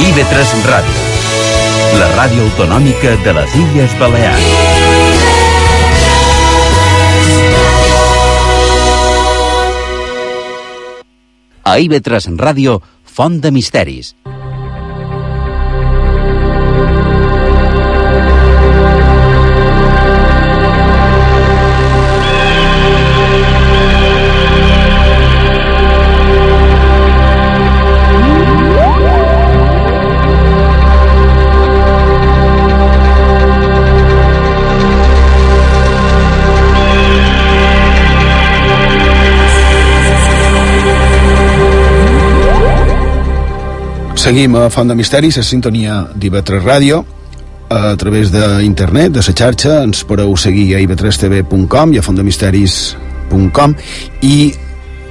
IB3 Ràdio, la ràdio autonòmica de les Illes Balears. A IB3 Ràdio, Font de Misteris. Seguim a Font de Misteris, a sintonia d'IV3 Ràdio, a través d'internet, de la xarxa, ens podeu seguir a iv3tv.com i a fontdemisteris.com i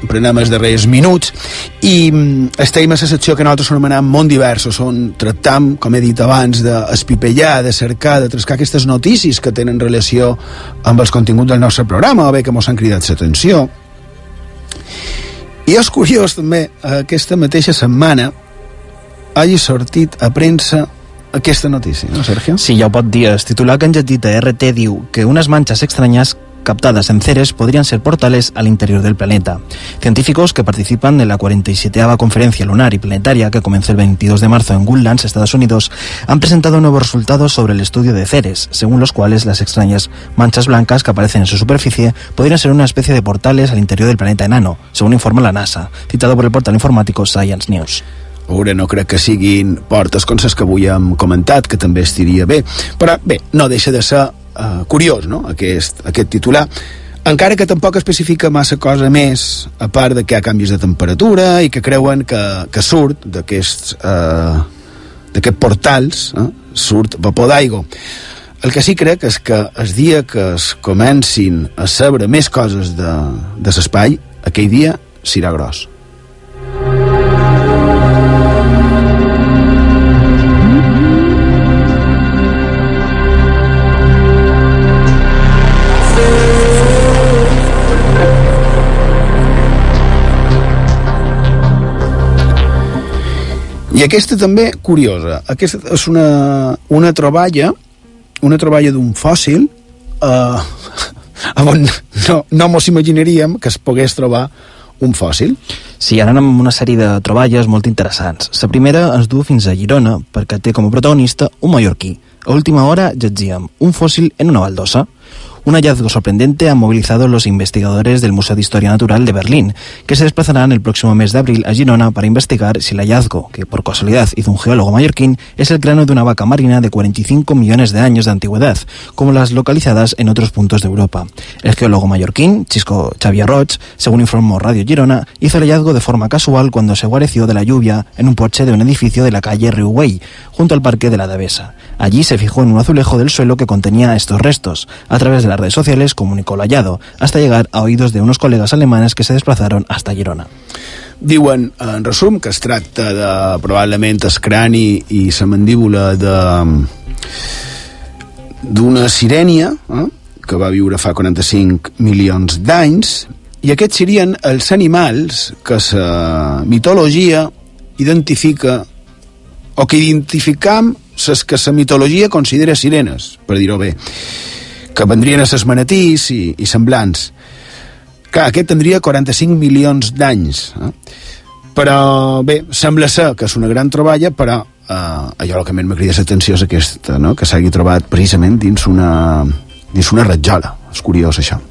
prenem els darrers minuts. I mm, estem a la secció que nosaltres anomenem món diversos on tractam, com he dit abans d'espipellar, de cercar, de trascar aquestes notícies que tenen relació amb els continguts del nostre programa. O bé que ens han cridat l'atenció i és curiós també aquesta mateixa setmana hagi sortit a premsa aquesta notícia, no, Sergio? Sí, ja ho pot dir. El titular que han llegit a RT diu que unes manchas extrañas captadas en Ceres podrían ser portales al interior del planeta. Científicos que participan en la 47 Conferencia Lunar y Planetaria que comenzó el 22 de marzo en Woodlands, Estados Unidos, han presentado nuevos resultados sobre el estudio de Ceres, según los cuales las extrañas manchas blancas que aparecen en su superficie podrían ser una especie de portales al interior del planeta enano, según informa la NASA, citado por el portal informático Science News. Veure, no crec que siguin portes com les que avui hem comentat, que també estiria bé. Però bé, no deixa de ser uh, curiós, no?, aquest, aquest titular encara que tampoc especifica massa cosa més a part de que hi ha canvis de temperatura i que creuen que, que surt d'aquests uh, d'aquests portals eh, surt vapor d'aigua el que sí crec és que el dia que es comencin a saber més coses de, de l'espai aquell dia serà gros I aquesta també, curiosa, aquesta és una, una troballa, una troballa d'un fòssil eh, on no, no mos imaginaríem que es pogués trobar un fòssil. Sí, ara anem amb una sèrie de troballes molt interessants. La primera ens du fins a Girona perquè té com a protagonista un mallorquí. A última hora llegíem un fòssil en una baldosa. Un hallazgo sorprendente ha movilizado a los investigadores del Museo de Historia Natural de Berlín, que se desplazarán el próximo mes de abril a Girona para investigar si el hallazgo, que por casualidad hizo un geólogo mallorquín, es el cráneo de una vaca marina de 45 millones de años de antigüedad, como las localizadas en otros puntos de Europa. El geólogo mallorquín, Chisco Xavier Roig, según informó Radio Girona, hizo el hallazgo de forma casual cuando se guareció de la lluvia en un porche de un edificio de la calle Riuway, junto al parque de la Devesa. Allí se fijó en un azulejo del suelo que contenía estos restos. A través de las redes sociales comunicó lo hallado, hasta llegar a oídos de unos colegas alemanes que se desplazaron hasta Girona. Diuen, en resum, que es tracta de probablement el crani i la mandíbula de d'una sirènia eh, que va viure fa 45 milions d'anys i aquests serien els animals que la mitologia identifica o que identificam ses que la mitologia considera sirenes, per dir-ho bé, que vendrien a ses manatís i, i semblants. Clar, aquest tindria 45 milions d'anys. Eh? Però, bé, sembla ser que és una gran troballa, però eh, allò que més m'agrada l'atenció és aquesta, no? que s'hagi trobat precisament dins una, dins una ratjola. És curiós, això.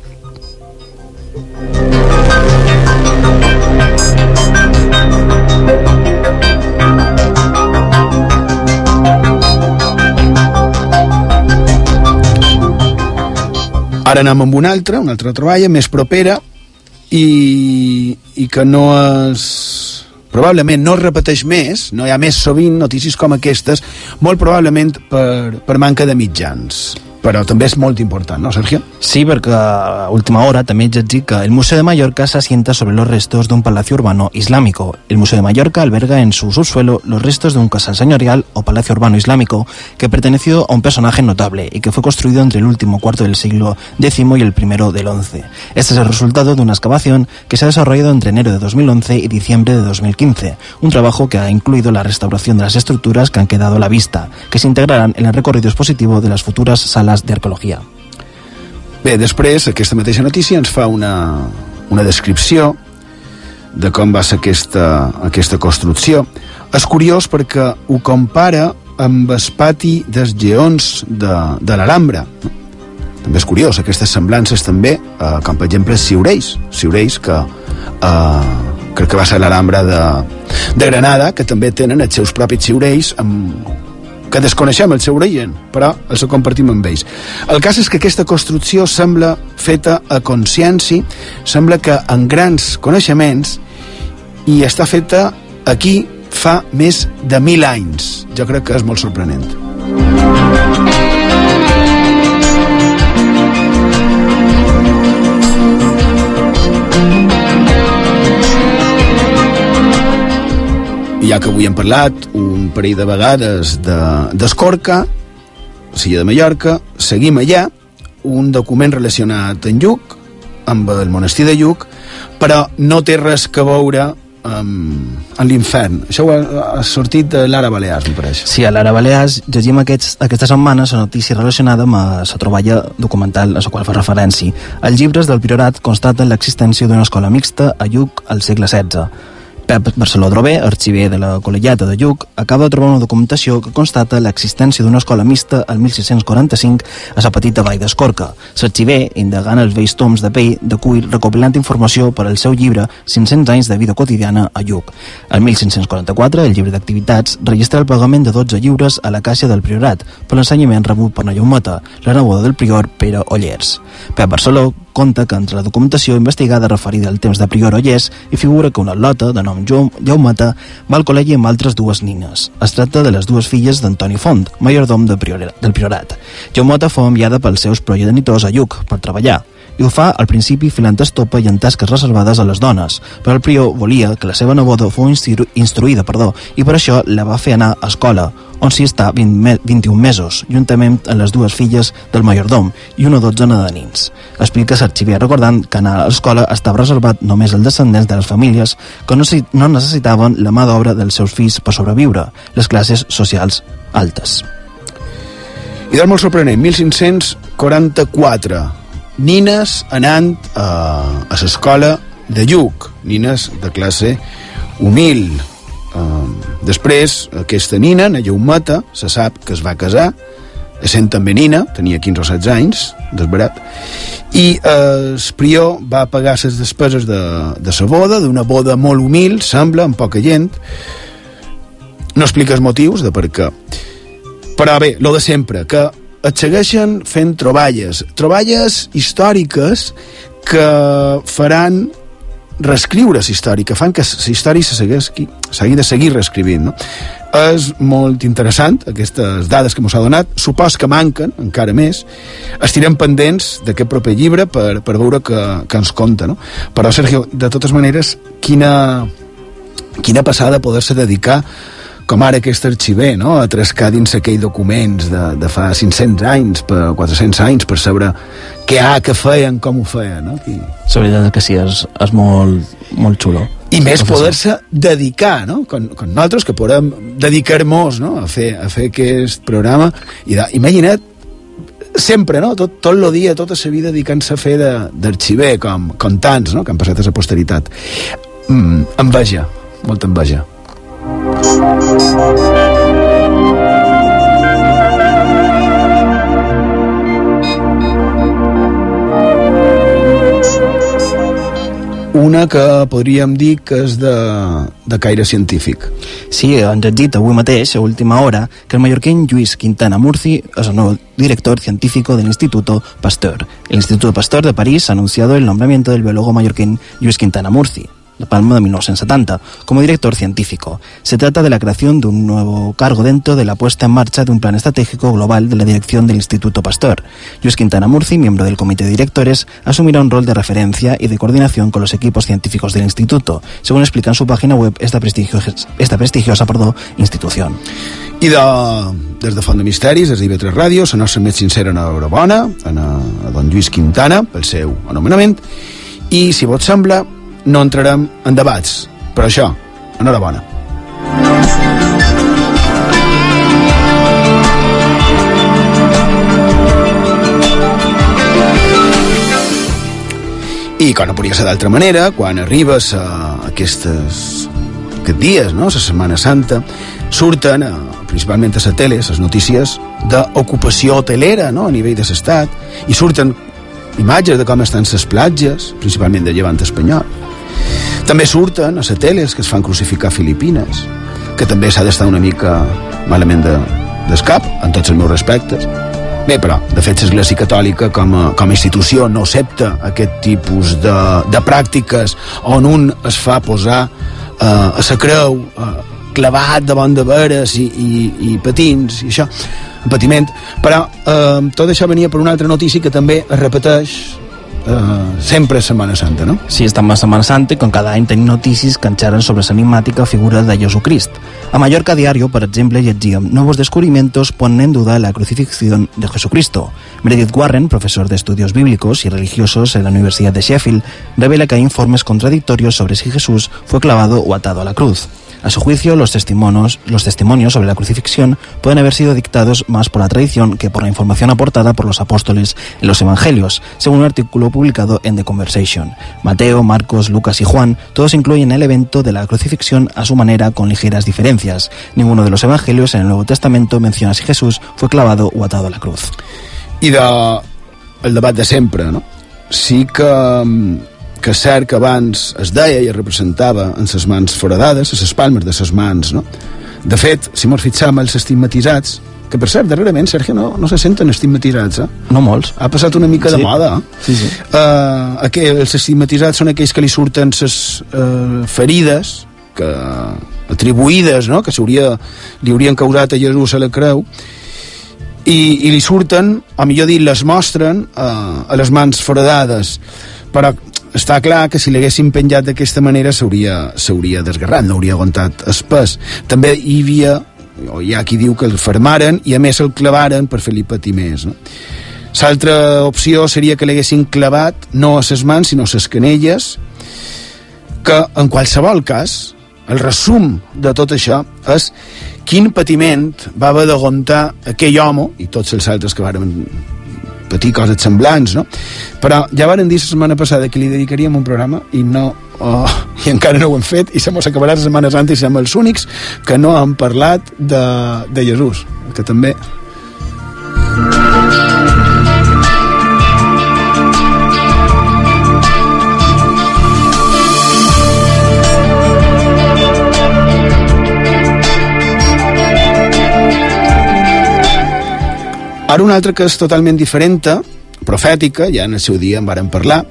Ara anem amb una altra, una altra troballa més propera i, i que no és probablement no es repeteix més, no hi ha més sovint notícies com aquestes, molt probablement per, per manca de mitjans però també és molt important, ¿no, Sergio? Sí, perquè a última hora també he llegit que el Museo de Mallorca se asienta sobre los restos de un palacio urbano islámico. El Museo de Mallorca alberga en su subsuelo los restos de un casal señorial o palacio urbano islámico que perteneció a un personaje notable y que fue construido entre el último cuarto del siglo X y el primero del XI. Este es el resultado de una excavación que se ha desarrollado entre enero de 2011 y diciembre de 2015, un trabajo que ha incluido la restauración de las estructuras que han quedado a la vista, que se integrarán en el recorrido expositivo de las futuras salas d'arqueologia. Bé, després, aquesta mateixa notícia ens fa una, una descripció de com va ser aquesta, aquesta construcció. És curiós perquè ho compara amb el pati dels geons de, de l'Alhambra. També és curiós, aquestes semblances també, eh, com per exemple Siureix, Siureix que eh, crec que va ser l'Alhambra de, de Granada, que també tenen els seus propis Siureix amb que desconeixem el seu origen, però els ho compartim amb ells. El cas és que aquesta construcció sembla feta a consciència, sembla que en grans coneixements, i està feta aquí, fa més de mil anys. Jo crec que és molt sorprenent. Ja que avui hem parlat un parell de vegades d'Escorca, de, Silla de Mallorca, seguim allà, un document relacionat amb Lluc, amb el monestir de Lluc, però no té res que veure amb, amb l'infern. Això ha, ha sortit de l'Ara Balears, em pareix. Sí, a l'Ara Balears llegim aquests, aquesta setmana la notícia relacionada amb la troballa documental a la qual fa referència. Els llibres del Priorat constaten l'existència d'una escola mixta a Lluc al segle XVI Pep Barceló Drové, arxiver de la Col·legiata de Lluc, acaba de trobar una documentació que constata l'existència d'una escola mixta el 1645 a la petita vall d'Escorca. L'arxiver, indagant els vells toms de pell de cuir, recopilant informació per al seu llibre 500 anys de vida quotidiana a Lluc. El 1544, el llibre d'activitats registra el pagament de 12 lliures a la caixa del Priorat per l'ensenyament rebut per Nallaumeta, la neboda del prior Pere Ollers. Pep Barceló conta que entre la documentació investigada referida al temps de Prior Ollers hi figura que una lota de nom Jaumata va al col·legi amb altres dues nines. Es tracta de les dues filles d'Antoni Font, majordom de prior, del Priorat. Jaumata fou enviada pels seus progenitors a Lluc per treballar i ho fa al principi filant estopa i en tasques reservades a les dones, però el prior volia que la seva neboda fos instru instruïda perdó, i per això la va fer anar a escola, on s'hi està 20 me 21 mesos, juntament amb les dues filles del majordom i una dotzena de nins. Explica l'arxiver recordant que anar a l'escola estava reservat només als descendents de les famílies que no, no necessitaven la mà d'obra dels seus fills per sobreviure, les classes socials altes. I del molt sorprenent, 1544, nines anant a, a l'escola de Lluc, nines de classe humil, Uh, després, aquesta nina, na Llaumeta, se sap que es va casar, sent també nina, tenia 15 o 16 anys, desbarat, i eh, el prior va pagar les despeses de, de sa boda, d'una boda molt humil, sembla, amb poca gent, no explica els motius de per què. Però bé, lo de sempre, que et segueixen fent troballes, troballes històriques que faran reescriure la història, que fan que la història s'hagi de seguir reescrivint. No? És molt interessant, aquestes dades que ens ha donat. Supos que manquen, encara més. Estirem pendents d'aquest proper llibre per, per veure que, que ens conta. No? Però, Sergio, de totes maneres, quina, quina passada poder-se dedicar com ara aquest arxiver, no? a trescar dins aquells documents de, de fa 500 anys, per 400 anys, per saber què ha, què feien, com ho feien. No? I... La veritat és que sí, és, és molt, molt xulo. I més poder-se dedicar, no? Com, com nosaltres, que podem dedicar-nos no? a, fer, a fer aquest programa. I de, imagina't sempre, no? Tot, tot el dia, tota la vida dedicant-se a fer d'arxiver, com, com tants, no? Que han passat a la posteritat. Mm, enveja, molta enveja. Una que podríem dir que és de, de caire científic. Sí, ens has dit avui mateix, a última hora, que el mallorquín Lluís Quintana Murci és el nou director científico del Instituto Pasteur. El Instituto Pasteur de París ha anunciado el nombramiento del biólogo mallorquín Lluís Quintana Murci, de Palma de 1970, como director científico. Se trata de la creación de un nuevo cargo dentro de la puesta en marcha de un plan estratégico global de la dirección del Instituto Pasteur. Luis Quintana Murci, miembro del comité de directores, asumirá un rol de referencia y de coordinación con los equipos científicos del instituto, según explica en su página web esta prestigiosa, esta prestigiosa perdó, institución. I de, des de Font de Misteris, des d'IV3 Ràdio, la nostra més sincera enhorabona a, a don Lluís Quintana pel seu anomenament i, si vos sembla, no entrarem en debats. Per això, enhorabona. I com no podria ser d'altra manera, quan arribes a aquestes, aquests dies, no? la Setmana Santa, surten, a, principalment a la tele, les notícies d'ocupació hotelera no? a nivell de l'estat, i surten imatges de com estan les platges, principalment de llevant espanyol. També surten a teles que es fan crucificar Filipines, que també s'ha d'estar una mica malament d'escap, de, en tots els meus respectes. Bé, però, de fet, l'Església Catòlica com a, com a institució no accepta aquest tipus de, de pràctiques on un es fa posar eh, a la creu eh, clavat davant de veres i, i, i patins i això, patiment però eh, tot això venia per una altra notícia que també es repeteix eh, sempre és Setmana Santa, no? Sí, estem a Setmana Santa cada any tenim notícies que enxerren sobre l'enigmàtica figura de Jesucrist. A Mallorca Diario, per exemple, llegíem Nuevos descubrimientos ponen en duda la crucifixión de Jesucristo. Meredith Warren, profesor de estudios bíblicos y religiosos en la Universidad de Sheffield, revela que hay informes contradictorios sobre si Jesús fue clavado o atado a la cruz. A su juicio, los testimonios, los testimonios sobre la crucifixión pueden haber sido dictados más por la tradición que por la información aportada por los apóstoles en los evangelios, según un artículo publicado en The Conversation. Mateo, Marcos, Lucas y Juan todos incluyen el evento de la crucifixión a su manera con ligeras diferencias. Ninguno de los evangelios en el Nuevo Testamento menciona si Jesús fue clavado o atado a la cruz. I de, el debat de sempre, no? Sí que, que és cert que abans es deia i es representava en ses mans foradades, a ses palmes de ses mans, no? De fet, si mos fixam els estigmatitzats, que per cert, darrerament, Sergio, no, no se senten estigmatitzats, eh? No molts. Ha passat una mica de Sí. moda, eh? Sí, sí. Uh, aqu els estigmatitzats són aquells que li surten ses uh, ferides que atribuïdes, no?, que s'hauria li haurien causat a Jesús a la creu, i, i li surten, o millor dit, les mostren uh, a les mans foradades. Però està clar que si l'haguessin penjat d'aquesta manera s'hauria desgarrat, no hauria aguantat espès. També hi havia, o hi ha qui diu que el fermaren i a més el clavaren per fer-li patir més. No? L'altra opció seria que l'haguessin clavat no a ses mans sinó a ses canelles que en qualsevol cas el resum de tot això és quin patiment va haver d'aguantar aquell home i tots els altres que varen patir coses semblants, no? Però ja varen dir la setmana passada que li dedicaríem un programa i no oh, i encara no ho hem fet i se mos acabarà la Setmana Santa i som els únics que no han parlat de, de Jesús que també Ara una altra que és totalment diferent, profètica, ja en el seu dia en varen parlar,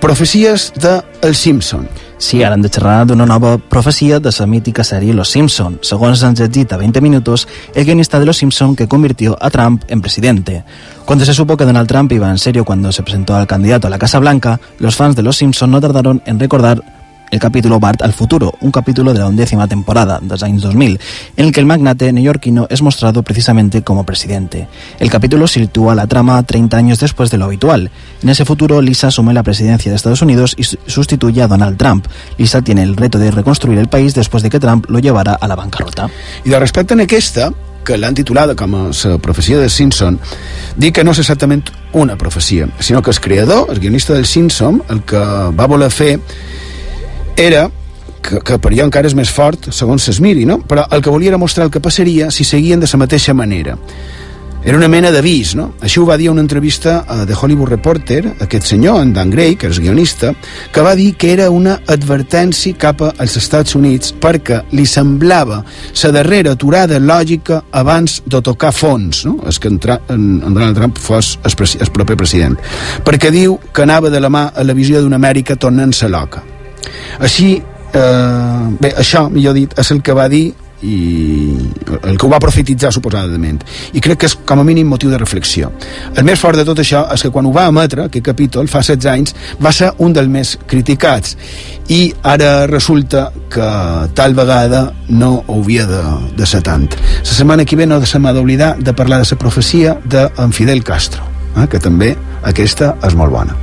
profecies de El Simpson. Sí, ara hem de xerrar d'una nova profecia de la mítica sèrie Los Simpson. Segons ens llegit a 20 minutos, el guionista de Los Simpson que convirtió a Trump en presidente. Cuando se supo que Donald Trump iba en serio cuando se presentó al candidato a la Casa Blanca, los fans de Los Simpson no tardaron en recordar el capítulo Bart al futuro, un capítulo de la undécima temporada, dels anys 2000, en el que el magnate neoyorquino es mostrado precisamente como presidente. El capítulo sitúa la trama 30 años después de lo habitual. En ese futuro, Lisa asume la presidencia de Estados Unidos y su- sustituye a Donald Trump. Lisa tiene el reto de reconstruir el país después de que Trump lo llevara a la bancarrota. I de respecte en aquesta, que l'han titulada com a la profecia de Simpson, dic que no és exactament una profecia, sinó que el creador, el guionista del Simpson, el que va voler fer era que, que per jo encara és més fort segons es miri, no? però el que volia era mostrar el que passaria si seguien de la mateixa manera era una mena d'avís, no? Així ho va dir a una entrevista a The Hollywood Reporter, aquest senyor, en Dan Gray, que és guionista, que va dir que era una advertència cap als Estats Units perquè li semblava la darrera aturada lògica abans de tocar fons, no? És que en, en, en Donald Trump fos el, el proper president. Perquè diu que anava de la mà a la visió d'una Amèrica tornant-se loca. Així, eh, bé, això, millor dit, és el que va dir i el que ho va profetitzar suposadament. I crec que és com a mínim motiu de reflexió. El més fort de tot això és que quan ho va emetre aquest capítol fa 16 anys va ser un dels més criticats. I ara resulta que tal vegada no havia de, de ser tant. La setmana que ve no se m'ha d'oblidar de parlar de la profecia d'en Fidel Castro eh, que també aquesta és molt bona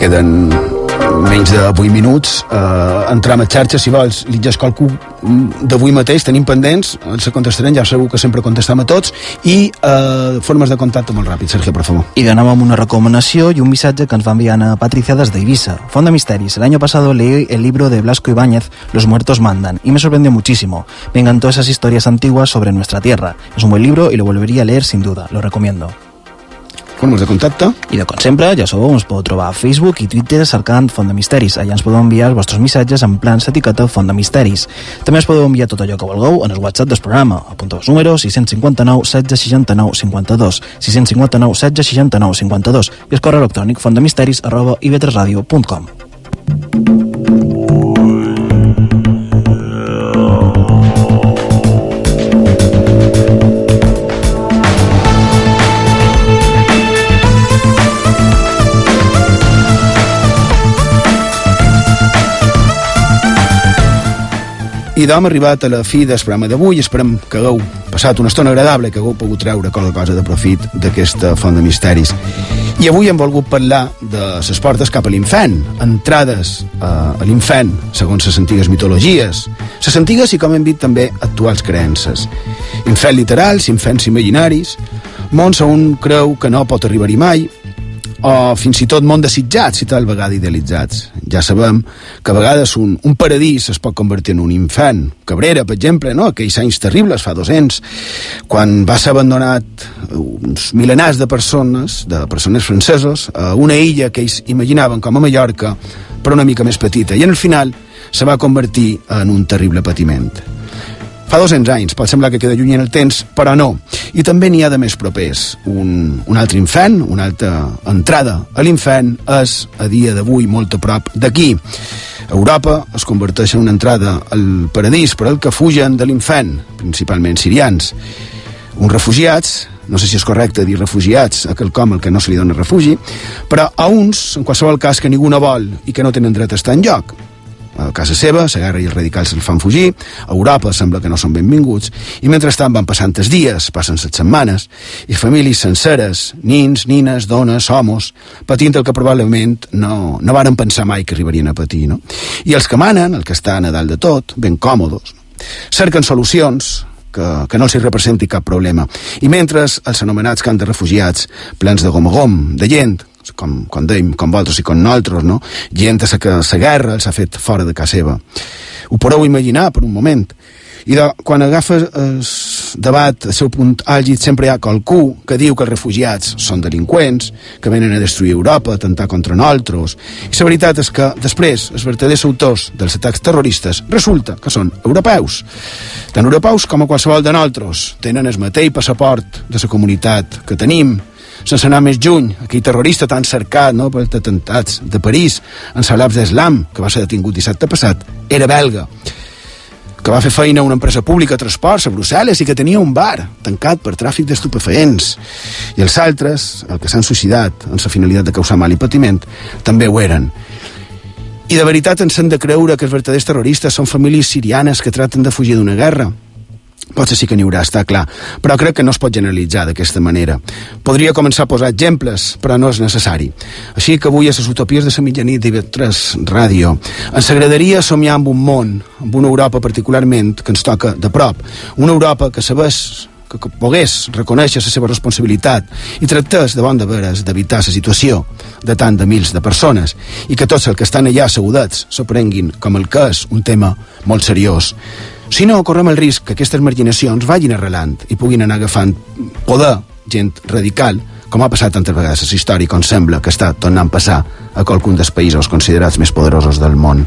queden menys de 8 minuts eh, entram a xarxa si vols li ja qualcú d'avui mateix tenim pendents, ens contestarem ja segur que sempre contestem a tots i eh, formes de contacte molt ràpid, Sergio, per favor Y ganamos una recomendación y un mensaje que nos va enviar a Patricia desde Ibiza. Fonda Misteris. El pasado leí el libro de Blasco Ibáñez, Los muertos mandan, y me sorprendió muchísimo. Me encantó esas historias antiguas sobre nuestra tierra. Es un buen libro y lo volvería a leer sin duda. Lo recomiendo. Formes de contacte. I de com sempre, ja sabeu, ens podeu trobar a Facebook i Twitter cercant Font de Misteris. Allà ens podeu enviar els vostres missatges en plans etiqueta Font de Misteris. També ens podeu enviar tot allò que vulgueu en el WhatsApp del programa. Apunteu els números 659 16 69 52 659 16 69 52 i el correu electrònic fontdemisteris arroba ib3radio.com I d'hom arribat a la fi del programa d'avui. Esperem que hagueu passat una estona agradable, que hagueu pogut treure qualque cosa de profit d'aquesta font de misteris. I avui hem volgut parlar de les portes cap a l'infern, entrades a, a l'infern, segons les antigues mitologies, les antigues i, com hem dit, també actuals creences. Infern literals, inferns imaginaris, mons on un creu que no pot arribar-hi mai, o fins i tot món desitjats i tal vegada idealitzats. Ja sabem que a vegades un, un paradís es pot convertir en un infern. Cabrera, per exemple, no? aquells anys terribles, fa 200, quan va ser abandonat uns milenars de persones, de persones francesos, a una illa que ells imaginaven com a Mallorca, però una mica més petita, i en el final se va convertir en un terrible patiment. Fa 200 anys, pot semblar que queda lluny en el temps, però no. I també n'hi ha de més propers. Un, un altre infern, una altra entrada a l'infern és, a dia d'avui, molt a prop d'aquí. Europa es converteix en una entrada al paradís per al que fugen de l'infern, principalment sirians. Uns refugiats, no sé si és correcte dir refugiats, a quelcom el que no se li dona refugi, però a uns, en qualsevol cas, que ningú no vol i que no tenen dret a estar en lloc a casa seva, la guerra i els radicals els fan fugir, a Europa sembla que no són benvinguts, i mentrestant van passant els dies, passen les setmanes, i famílies senceres, nins, nines, dones, homos, patint el que probablement no, no varen pensar mai que arribarien a patir, no? I els que manen, el que estan a dalt de tot, ben còmodes, no? cerquen solucions, que, que no els hi representi cap problema. I mentre els anomenats camps de refugiats, plens de gom-gom, de gent, com, com dèiem, com vosaltres i com nosaltres, no? gent a que la guerra ha fet fora de casa seva. Ho podeu imaginar per un moment. I de, quan agafa el debat, el seu punt àlgid, sempre hi ha qualcú que diu que els refugiats són delinqüents, que venen a destruir Europa, a atemptar contra nosaltres. I la veritat és que després els verdaders autors dels atacs terroristes resulta que són europeus. Tan europeus com a qualsevol de nosaltres. Tenen el mateix passaport de la comunitat que tenim, sense anar més juny, aquell terrorista tan cercat no, pels atemptats de París, en Salabs d'Islam, que va ser detingut dissabte passat, era belga que va fer feina a una empresa pública de transports a Brussel·les i que tenia un bar tancat per tràfic d'estupefaents. I els altres, el que s'han suïcidat amb la finalitat de causar mal i patiment, també ho eren. I de veritat ens hem de creure que els verdaders terroristes són famílies sirianes que traten de fugir d'una guerra Potser sí que n'hi haurà, està clar, però crec que no es pot generalitzar d'aquesta manera. Podria començar a posar exemples, però no és necessari. Així que avui a les utopies de la mitjanit d'IV3 Ràdio ens agradaria somiar amb un món, amb una Europa particularment que ens toca de prop. Una Europa que sabés que, pogués reconèixer la seva responsabilitat i tractés de bon de veres d'evitar la situació de tant de mils de persones i que tots els que estan allà assegudats s'ho prenguin com el que és un tema molt seriós si no, correm el risc que aquestes marginacions vagin arrelant i puguin anar agafant poder, gent radical, com ha passat tantes vegades a la història, com sembla que està tornant a passar a qualcun dels països considerats més poderosos del món.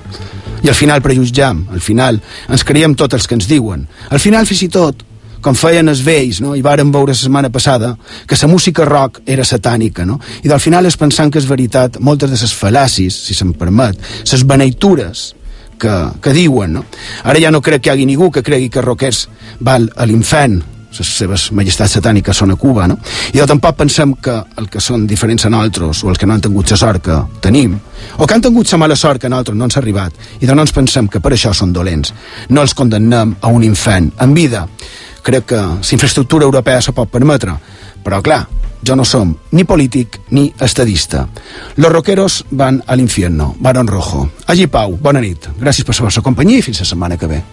I al final prejutjam, al final ens creiem tots els que ens diuen. Al final, fins i tot, com feien els vells, no? i varen veure la setmana passada, que la música rock era satànica, no? i del final és pensant que és veritat moltes de les fal·làcies, si se'm permet, les beneitures que, que diuen, no? Ara ja no crec que hi hagi ningú que cregui que roquers val a l'infern, les seves majestats satàniques són a Cuba, no? I jo tampoc pensem que el que són diferents a nosaltres, o els que no han tingut la sort que tenim, o que han tingut la mala sort que a nosaltres no ens ha arribat, i de no ens pensem que per això són dolents. No els condemnem a un infern en vida. Crec que la infraestructura europea se pot permetre, però clar, jo no som ni polític ni estadista. Los rockeros van a l'infierno, Barón Rojo. Allí Pau, bona nit. Gràcies per la vostra companyia i fins la setmana que ve.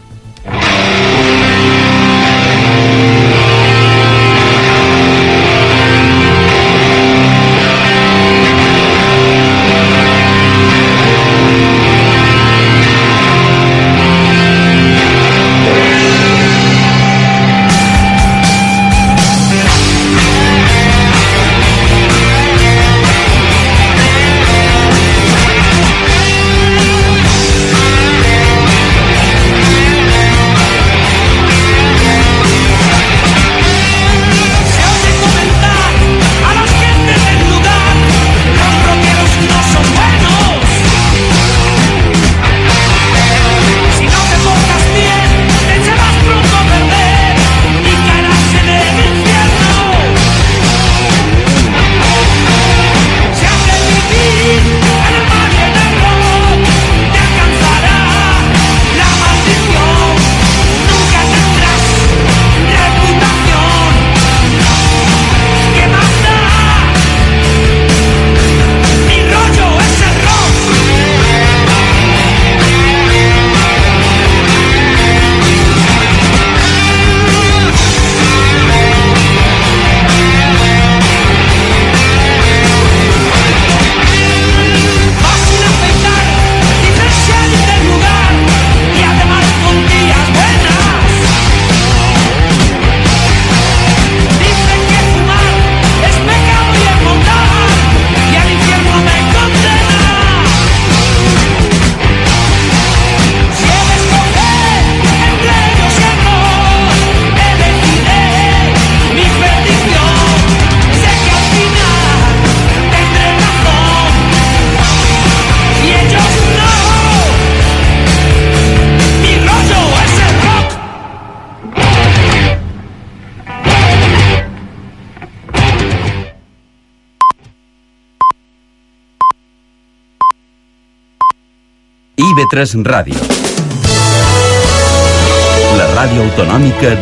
IB3 Ràdio. La ràdio autonòmica